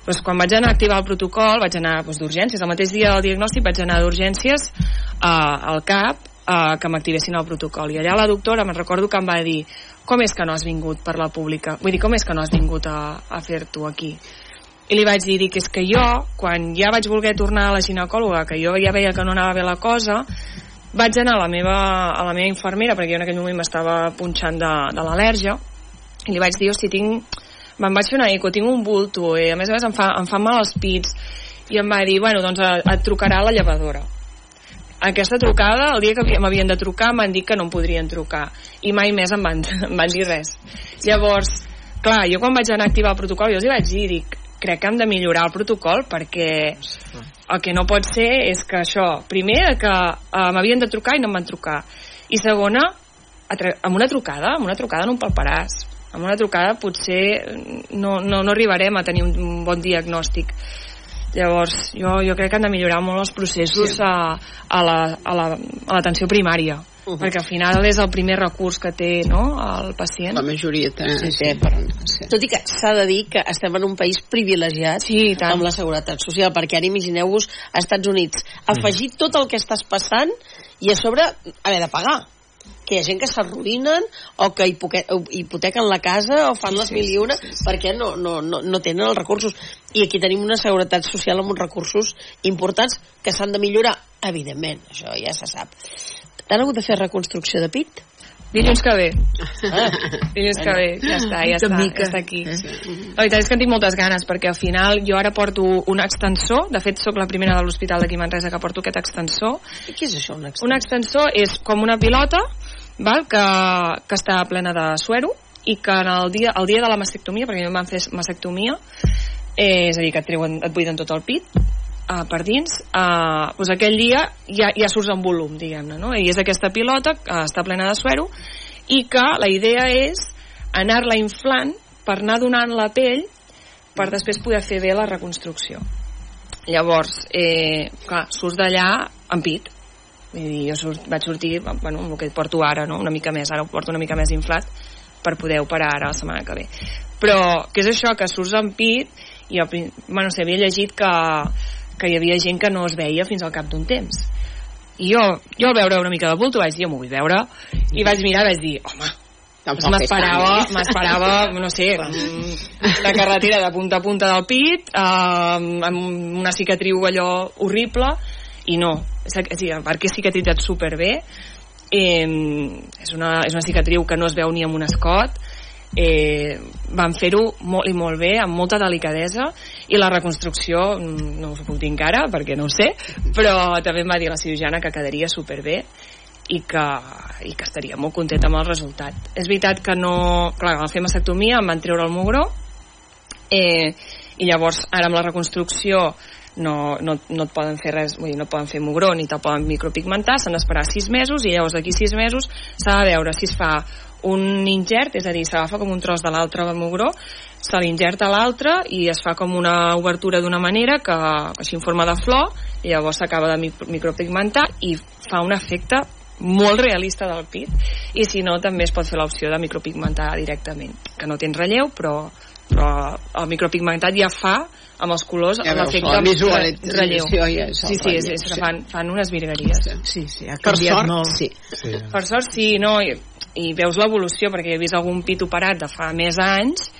Doncs quan vaig anar a activar el protocol vaig anar doncs, d'urgències, el mateix dia del diagnòstic vaig anar d'urgències eh, al CAP eh, que m'activessin el protocol i allà la doctora me'n recordo que em va dir com és que no has vingut per la pública? Vull dir, com és que no has vingut a, a fer-t'ho aquí? i li vaig dir, dic, és que jo, quan ja vaig voler tornar a la ginecòloga, que jo ja veia que no anava bé la cosa, vaig anar a la meva, a la meva infermera, perquè jo en aquell moment m'estava punxant de, de l'al·lèrgia, i li vaig dir, hosti, tinc... Me'n vaig fer una eco, tinc un bulto, i a més a més em fa, em fa mal els pits, i em va dir, bueno, doncs et trucarà la llevadora. Aquesta trucada, el dia que m'havien de trucar, m'han dit que no em podrien trucar, i mai més em van, em van dir res. Llavors, clar, jo quan vaig anar a activar el protocol, jo els hi vaig dir, dic, crec que hem de millorar el protocol perquè el que no pot ser és que això, primer, que uh, m'havien de trucar i no em van trucar, i segona, amb una trucada, amb una trucada no em palparàs, amb una trucada potser no, no, no arribarem a tenir un bon diagnòstic. Llavors, jo, jo crec que han de millorar molt els processos sí. a, a l'atenció la, a primària uh -huh. perquè al final és el primer recurs que té no, el pacient. La majoria té, sí, sí. Per, sí. Tot i que s'ha de dir que estem en un país privilegiat sí, amb la seguretat social, perquè ara imagineu-vos als Estats Units afegir tot el que estàs passant i a sobre haver de pagar que hi ha gent que s'arruïnen o que hipotequen la casa o fan les mil i una sí, sí. perquè no, no, no, no tenen els recursos i aquí tenim una seguretat social amb uns recursos importants que s'han de millorar evidentment, això ja se sap T'han hagut de fer reconstrucció de pit? Dilluns que ve. Ah. Dilluns que ve, ja està, ja està, ja està aquí. La veritat és que en tinc moltes ganes, perquè al final jo ara porto un extensor, de fet sóc la primera de l'hospital d'aquí Manresa que porto aquest extensor. I què és això, un extensor? Un extensor és com una pilota, val, que, que està plena de suero, i que en el dia, el dia de la mastectomia, perquè em van fer mastectomia, eh, és a dir, que et, treuen, et buiden tot el pit, uh, per dins, uh, doncs aquell dia ja, ja surts en volum, diguem-ne, no? I és aquesta pilota que està plena de suero i que la idea és anar-la inflant per anar donant la pell per després poder fer bé la reconstrucció. Llavors, eh, clar, surts d'allà en pit. Vull dir, jo surt, vaig sortir, bueno, el que porto ara, no? una mica més, ara ho porto una mica més inflat per poder operar ara la setmana que ve. Però, què és això? Que surts en pit i jo, bueno, sé, havia llegit que que hi havia gent que no es veia fins al cap d'un temps i jo, jo al veure una mica de bulto vaig dir, jo m'ho vull veure i vaig mirar i vaig dir, home m'esperava, m'esperava, no sé, la carretera de punta a punta del pit, eh, amb una cicatriu allò horrible, i no, és, és, perquè he cicatritzat superbé, eh, és, una, és una cicatriu que no es veu ni amb un escot, eh, van fer-ho molt i molt bé, amb molta delicadesa. I la reconstrucció mm, no us ho puc dir encara perquè no ho sé però també em va dir la cirurgiana que quedaria superbé i que, i que estaria molt contenta amb el resultat. És veritat que no, clar, la fer mastectomia em van treure el mugró eh, i llavors ara amb la reconstrucció no, no, no et poden fer res, vull dir, no poden fer mugró ni te'l poden micropigmentar, s'han d'esperar 6 mesos i llavors d'aquí 6 mesos s'ha de veure si es fa un ingert, és a dir, s'agafa com un tros de l'altre mugró, se l'ingerta a l'altre i es fa com una obertura d'una manera que, així en forma de flor, i llavors s'acaba de micropigmentar i fa un efecte molt realista del pit i si no també es pot fer l'opció de micropigmentar directament que no tens relleu però, però el micropigmentat ja fa amb els colors ja l'efecte de relleu ja sí, sí, és, és que fan, fan unes virgueries sí, sí, ha per sort, molt sí. sí. per sort sí, no, i veus l'evolució perquè he vist algun pit operat de fa més anys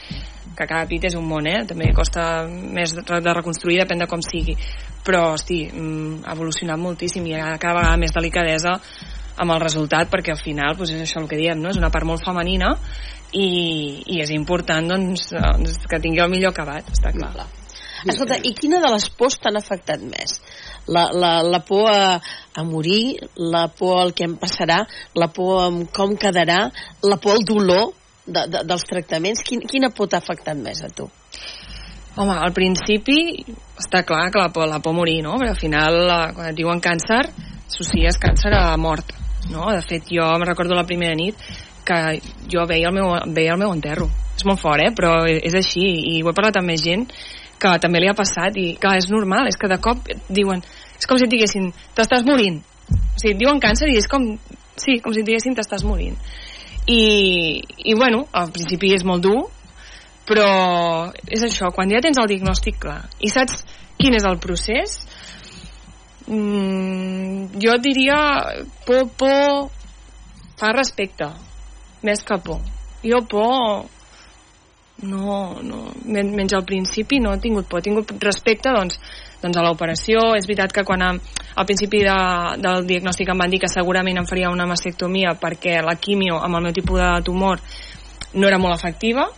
que cada pit és un món, eh? també costa més de, de reconstruir, depèn de com sigui però, hosti, mm, ha evolucionat moltíssim i ha cada vegada més delicadesa amb el resultat perquè al final doncs és això el que diem, no? és una part molt femenina i, i és important doncs, doncs, que tingui el millor acabat, està clar. clar. Escolta, i quina de les pors t'han afectat més? La, la, la por a, a morir, la por al que em passarà, la por a com quedarà, la por al dolor de, de, dels tractaments. Quin, quina por t'ha afectat més a tu? Home, al principi està clar que la por, la por a morir, no? Perquè al final, la, quan et diuen càncer, associes càncer a mort. no? De fet, jo me recordo la primera nit que jo veia el meu, veia el meu enterro. És molt fort, eh? Però és així, i ho he parlat amb més gent que també li ha passat, i clar, és normal, és que de cop diuen, és com si et diguessin, t'estàs morint. O sigui, et diuen càncer i és com, sí, com si et diguessin t'estàs morint. I, I, bueno, al principi és molt dur, però és això, quan ja tens el diagnòstic clar i saps quin és el procés, mm, jo diria por, por fa respecte més que por jo por no, no, menys al principi no he tingut por, he tingut respecte doncs, doncs a l'operació, és veritat que quan am, al principi de, del diagnòstic em van dir que segurament em faria una mastectomia perquè la quimio amb el meu tipus de tumor no era molt efectiva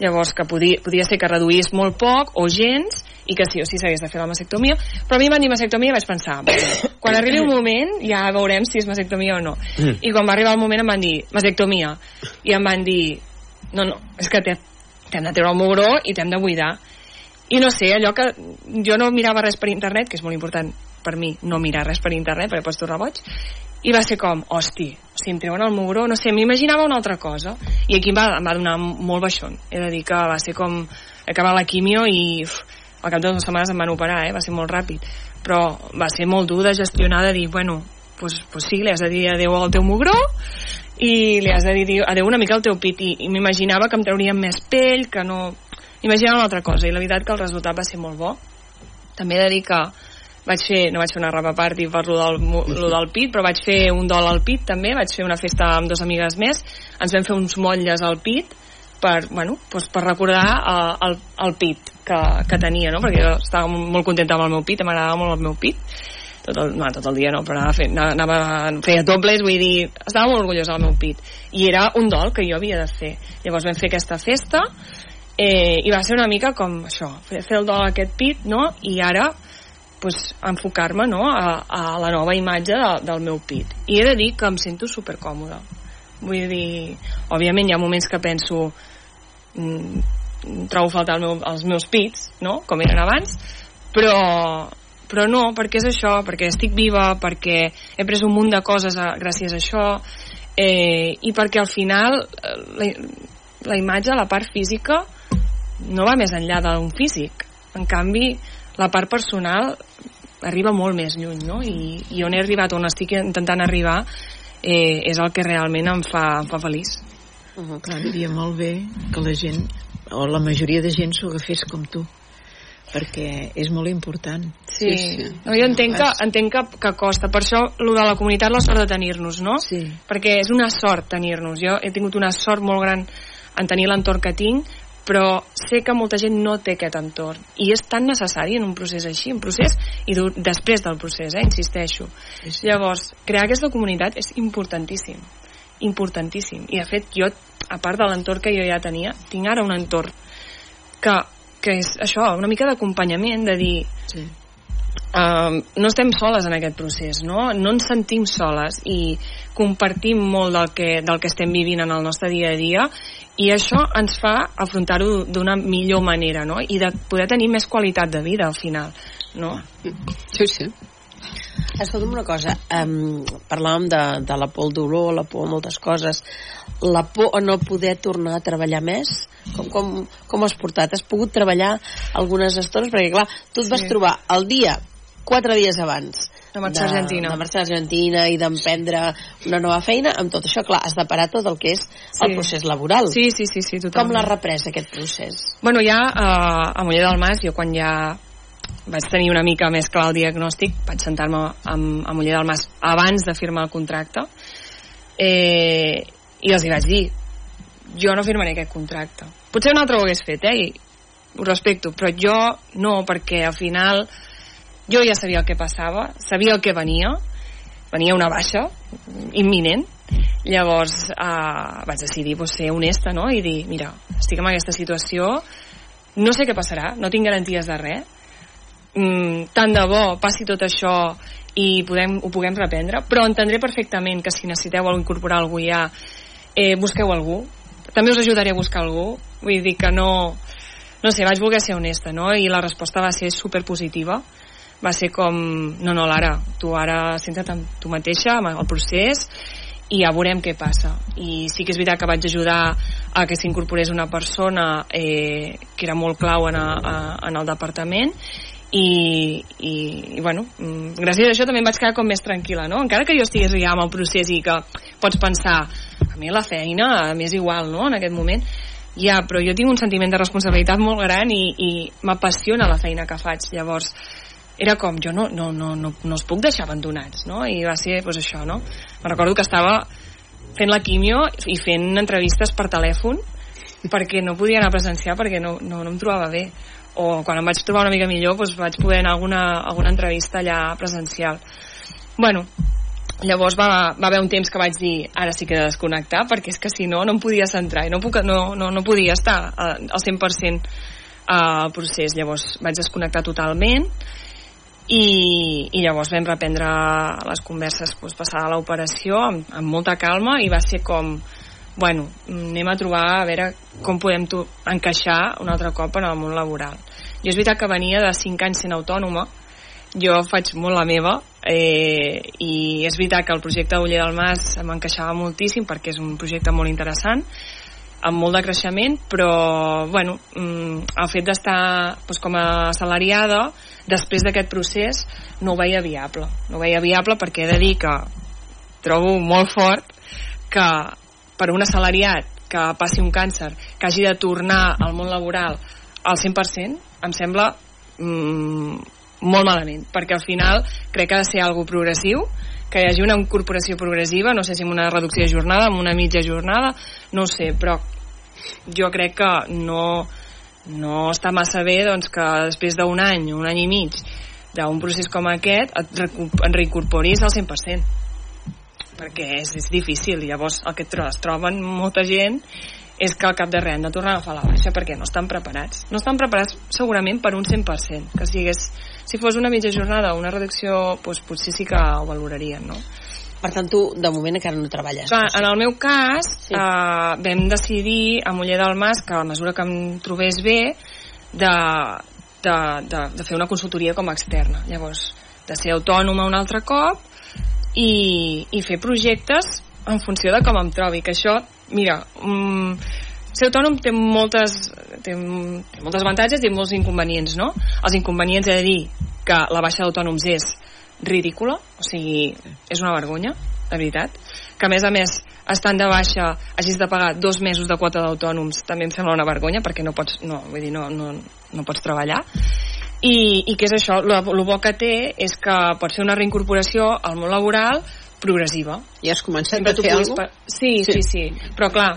llavors que podia, podia ser que reduís molt poc o gens i que sí o sí s'hagués de fer la mastectomia. Però a mi em van dir mastectomia i vaig pensar quan arribi un moment ja veurem si és mastectomia o no. Mm. i quan va arribar el moment em van dir mastectomia. I em van dir no, no, és que t'he- t'hem de treure el mugró i t'hem de buidar. I no sé, allò que jo no mirava res per internet, que és molt important per mi no mirar res per internet perquè pots tornar boig i va ser com, hosti, si em treuen el mugró, no sé, m'imaginava una altra cosa. I aquí em va, em va donar molt baixón. He de dir que va ser com acabar la quimio i uf, al cap de dues setmanes em van operar, eh? va ser molt ràpid. Però va ser molt dur de gestionar de dir, bueno, pues, pues sí, li has de dir adeu al teu mugró i li has de dir adeu una mica al teu pit i, i m'imaginava que em traurien més pell que no... imaginava una altra cosa. I la veritat que el resultat va ser molt bo. També he de dir que vaig fer, no vaig fer una rapa party per lo del, lo del pit, però vaig fer un dol al pit també, vaig fer una festa amb dos amigues més, ens vam fer uns motlles al pit per, bueno, doncs per recordar eh, el, el pit que, que tenia, no? perquè jo estava molt contenta amb el meu pit, m'agradava molt el meu pit tot el, no, tot el dia no, però anava, fent, anava, feia dobles, vull dir, estava molt orgullosa del meu pit. I era un dol que jo havia de fer. Llavors vam fer aquesta festa eh, i va ser una mica com això, fer, el dol a aquest pit, no? I ara pues, enfocar-me no? a, a la nova imatge de, del meu pit. I he de dir que em sento supercòmoda. Vull dir, òbviament hi ha moments que penso mm, trobo faltar el meu, els meus pits, no? com eren abans, però, però no, perquè és això, perquè estic viva, perquè he pres un munt de coses a, gràcies a això, eh, i perquè al final eh, la, la imatge, la part física, no va més enllà d'un físic. En canvi, la part personal arriba molt més lluny, no? I, i on he arribat, on estic intentant arribar, eh, és el que realment em fa, em fa feliç. Uh -huh. Clar, diria molt bé que la gent, o la majoria de gent s'ho agafés com tu, perquè és molt important. Sí, sí, sí. No, jo entenc que, entenc que, que costa. Per això, lo de la comunitat, la sort de tenir-nos, no? Sí. Perquè és una sort tenir-nos. Jo he tingut una sort molt gran en tenir l'entorn que tinc, però sé que molta gent no té aquest entorn. I és tan necessari en un procés així, un procés, i després del procés, eh, insisteixo. Sí, sí. Llavors, crear aquesta comunitat és importantíssim. Importantíssim. I, de fet, jo, a part de l'entorn que jo ja tenia, tinc ara un entorn que, que és això, una mica d'acompanyament, de dir, Sí. um, no estem soles en aquest procés, no? No ens sentim soles i compartim molt del que, del que estem vivint en el nostre dia a dia i això ens fa afrontar-ho d'una millor manera, no? I de poder tenir més qualitat de vida al final, no? Sí, sí. Escolta'm una cosa, um, parlàvem de, de la por al dolor, la por a moltes coses, la por a no poder tornar a treballar més, com, com, com has portat? Has pogut treballar algunes estones? Perquè clar, tu et vas Sí. trobar el dia, quatre dies abans, De marxar a Argentina. de marxar a Argentina i d'emprendre una nova feina, amb tot això, clar, has de parar tot el que és el Sí. procés laboral. Sí, sí, sí, sí Com totalment. l'has reprès, aquest procés? Bueno, ja eh, a Moller del Mas, jo quan ja vaig tenir una mica més clar el diagnòstic, vaig sentar-me amb, a Moller del Mas abans de firmar el contracte eh, i els hi vaig dir jo no firmaré aquest contracte. Potser un altre ho hagués fet, eh? I ho respecto, però jo no, perquè al final jo ja sabia el que passava, sabia el que venia, venia una baixa imminent, llavors eh, vaig decidir pues, ser honesta no? i dir, mira, estic en aquesta situació no sé què passarà, no tinc garanties de res mm, tant de bo passi tot això i podem, ho puguem reprendre però entendré perfectament que si necessiteu incorporar algú ja eh, busqueu algú també us ajudaré a buscar algú vull dir que no no sé, vaig voler ser honesta no? i la resposta va ser super positiva va ser com, no, no, Lara, tu ara centra't en tu mateixa, en el procés, i ja veurem què passa. I sí que és veritat que vaig ajudar a que s'incorporés una persona eh, que era molt clau en, a, a, en el departament i, i, i bueno, mm, gràcies a això també em vaig quedar com més tranquil·la, no? Encara que jo estigués ja amb el procés i que pots pensar, a mi la feina m'és igual, no?, en aquest moment, ja, però jo tinc un sentiment de responsabilitat molt gran i, i m'apassiona la feina que faig, llavors era com, jo no, no, no, no, no els puc deixar abandonats, no? I va ser, doncs això, no? Me recordo que estava fent la quimio i fent entrevistes per telèfon perquè no podia anar a presenciar perquè no, no, no em trobava bé o quan em vaig trobar una mica millor doncs vaig poder anar a alguna, alguna entrevista allà presencial. Bueno, llavors va, va haver un temps que vaig dir ara sí que he de desconnectar perquè és que si no no em podia centrar i no, puc, no, no, no podia estar al 100% al procés. Llavors vaig desconnectar totalment i, i llavors vam reprendre les converses doncs, passada l'operació amb, amb molta calma i va ser com bueno, anem a trobar a veure com podem encaixar un altre cop en el món laboral jo és veritat que venia de 5 anys sent autònoma jo faig molt la meva eh, i és veritat que el projecte Uller del Mas m'encaixava moltíssim perquè és un projecte molt interessant amb molt de creixement, però bueno, mm, el fet d'estar doncs, com a assalariada després d'aquest procés no ho veia viable. No ho veia viable perquè he de dir que trobo molt fort que per un assalariat que passi un càncer, que hagi de tornar al món laboral al 100%, em sembla mm, molt malament, perquè al final crec que ha de ser algo progressiu, que hi hagi una incorporació progressiva, no sé si amb una reducció de jornada, amb una mitja jornada, no sé, però jo crec que no, no està massa bé doncs, que després d'un any, un any i mig d'un procés com aquest et, reincorporis al 100% perquè és, és difícil llavors el que es troben molta gent és que al cap de res han de tornar a agafar la baixa perquè no estan preparats no estan preparats segurament per un 100% que si, hagués, si fos una mitja jornada o una reducció doncs potser sí que ho valorarien no? Per tant, tu, de moment, encara no treballes. Clar, en el meu cas, sí. eh, vam decidir a Moller del Mas que a mesura que em trobés bé de, de, de, de fer una consultoria com a externa. Llavors, de ser autònoma un altre cop i, i fer projectes en funció de com em trobi, que això, mira, mm, ser autònom té moltes, té, té moltes avantatges i molts inconvenients, no? Els inconvenients he de dir que la baixa d'autònoms és ridícula, o sigui, és una vergonya, de veritat, que a més a més estant de baixa hagis de pagar dos mesos de quota d'autònoms també em sembla una vergonya perquè no pots, no, vull dir, no, no, no pots treballar i, i què és això? El bo que té és que pot ser una reincorporació al món laboral progressiva. I has començat a fer alguna cosa? Sí, sí, sí, sí, però clar,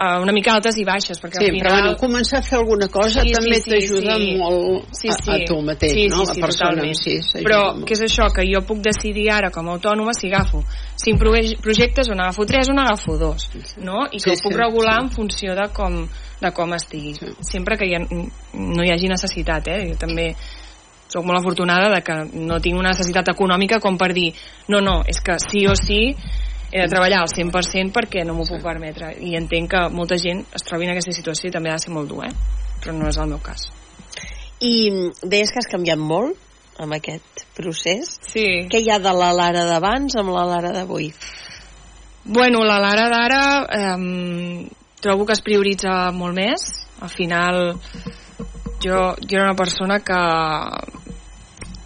uh, una mica altes i baixes perquè sí, al final... però bueno, començar a fer alguna cosa sí, també sí, t'ajuda sí. molt sí, sí. A, a tu mateix sí, no? sí, sí, la persona totalment. sí, però què és això? que jo puc decidir ara com a autònoma si agafo cinc projectes o n'agafo tres o n'agafo dos no? i que sí, ho puc sí, regular sí. en funció de com, de com estigui sí. sempre que hi ha, no hi hagi necessitat eh? jo també soc molt afortunada de que no tinc una necessitat econòmica com per dir no, no, és que sí o sí he de treballar al 100% perquè no m'ho puc permetre i entenc que molta gent es trobi en aquesta situació i també ha de ser molt dur, eh? però no és el meu cas i deies que has canviat molt amb aquest procés sí. què hi ha de la Lara d'abans amb la Lara d'avui? Bueno, la Lara d'ara eh, trobo que es prioritza molt més al final jo, jo era una persona que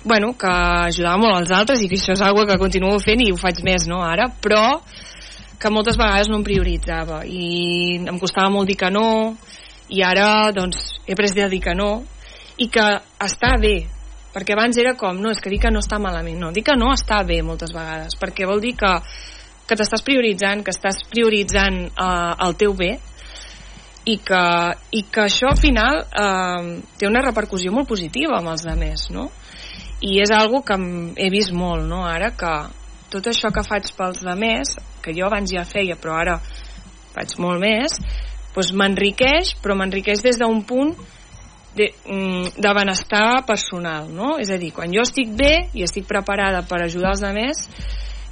bueno, que ajudava molt als altres i que això és una que continuo fent i ho faig més no, ara, però que moltes vegades no em prioritzava i em costava molt dir que no i ara doncs he pres de dir que no i que està bé perquè abans era com, no, és que dir que no està malament no, dir que no està bé moltes vegades perquè vol dir que, que t'estàs prioritzant que estàs prioritzant eh, el teu bé i que, i que això al final eh, té una repercussió molt positiva amb els altres, no? I és algo que he vist molt no? ara que tot això que faig pels demés que jo abans ja feia però ara faig molt més doncs m'enriqueix però m'enriqueix des d'un punt de, mm, de benestar personal no? és a dir, quan jo estic bé i estic preparada per ajudar els demés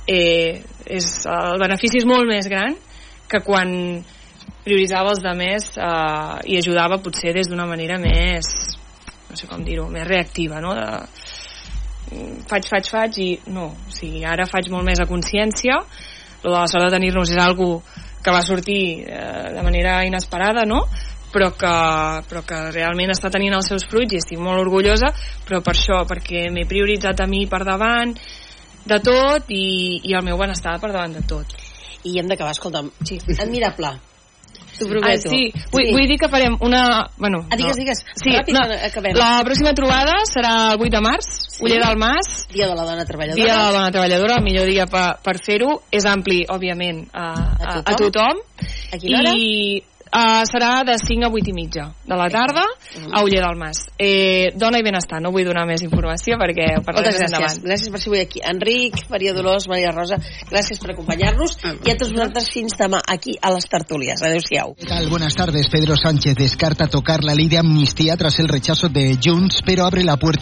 eh, és, el benefici és molt més gran que quan prioritzava els demés eh, i ajudava potser des d'una manera més no sé com dir-ho, més reactiva no? de, faig, faig, faig i no, o sigui, ara faig molt més a consciència la sort de tenir-nos és algo que va sortir eh, de manera inesperada, no? però que, però que realment està tenint els seus fruits i estic molt orgullosa, però per això, perquè m'he prioritzat a mi per davant de tot i, i el meu benestar per davant de tot. I hem d'acabar, escolta'm, sí. admirable. T'ho Ah, prometo. sí. Vull, vull dir que farem una... Bueno, Ah, digues, no. digues. Sí, Ràpid, no, acabem. la pròxima trobada serà el 8 de març, sí. Uller del Mas, Dia de la dona treballadora. Dia de la dona treballadora, el millor dia per, per fer-ho. És ampli, òbviament, a, a, a tothom. A quina hora? I uh, serà de 5 a 8 i mitja de la tarda a Uller del Mas. Eh, dona i benestar, no vull donar més informació perquè ho parlem Moltes més gràcies. endavant. Gràcies per ser avui aquí. Enric, Maria Dolors, Maria Rosa, gràcies per acompanyar-nos i a tots vosaltres fins demà aquí a les tertúlies. Adéu-siau. ¿Qué tal? Buenas tardes. Pedro Sánchez descarta tocar la ley de amnistía tras el rechazo de Junts, pero abre la puerta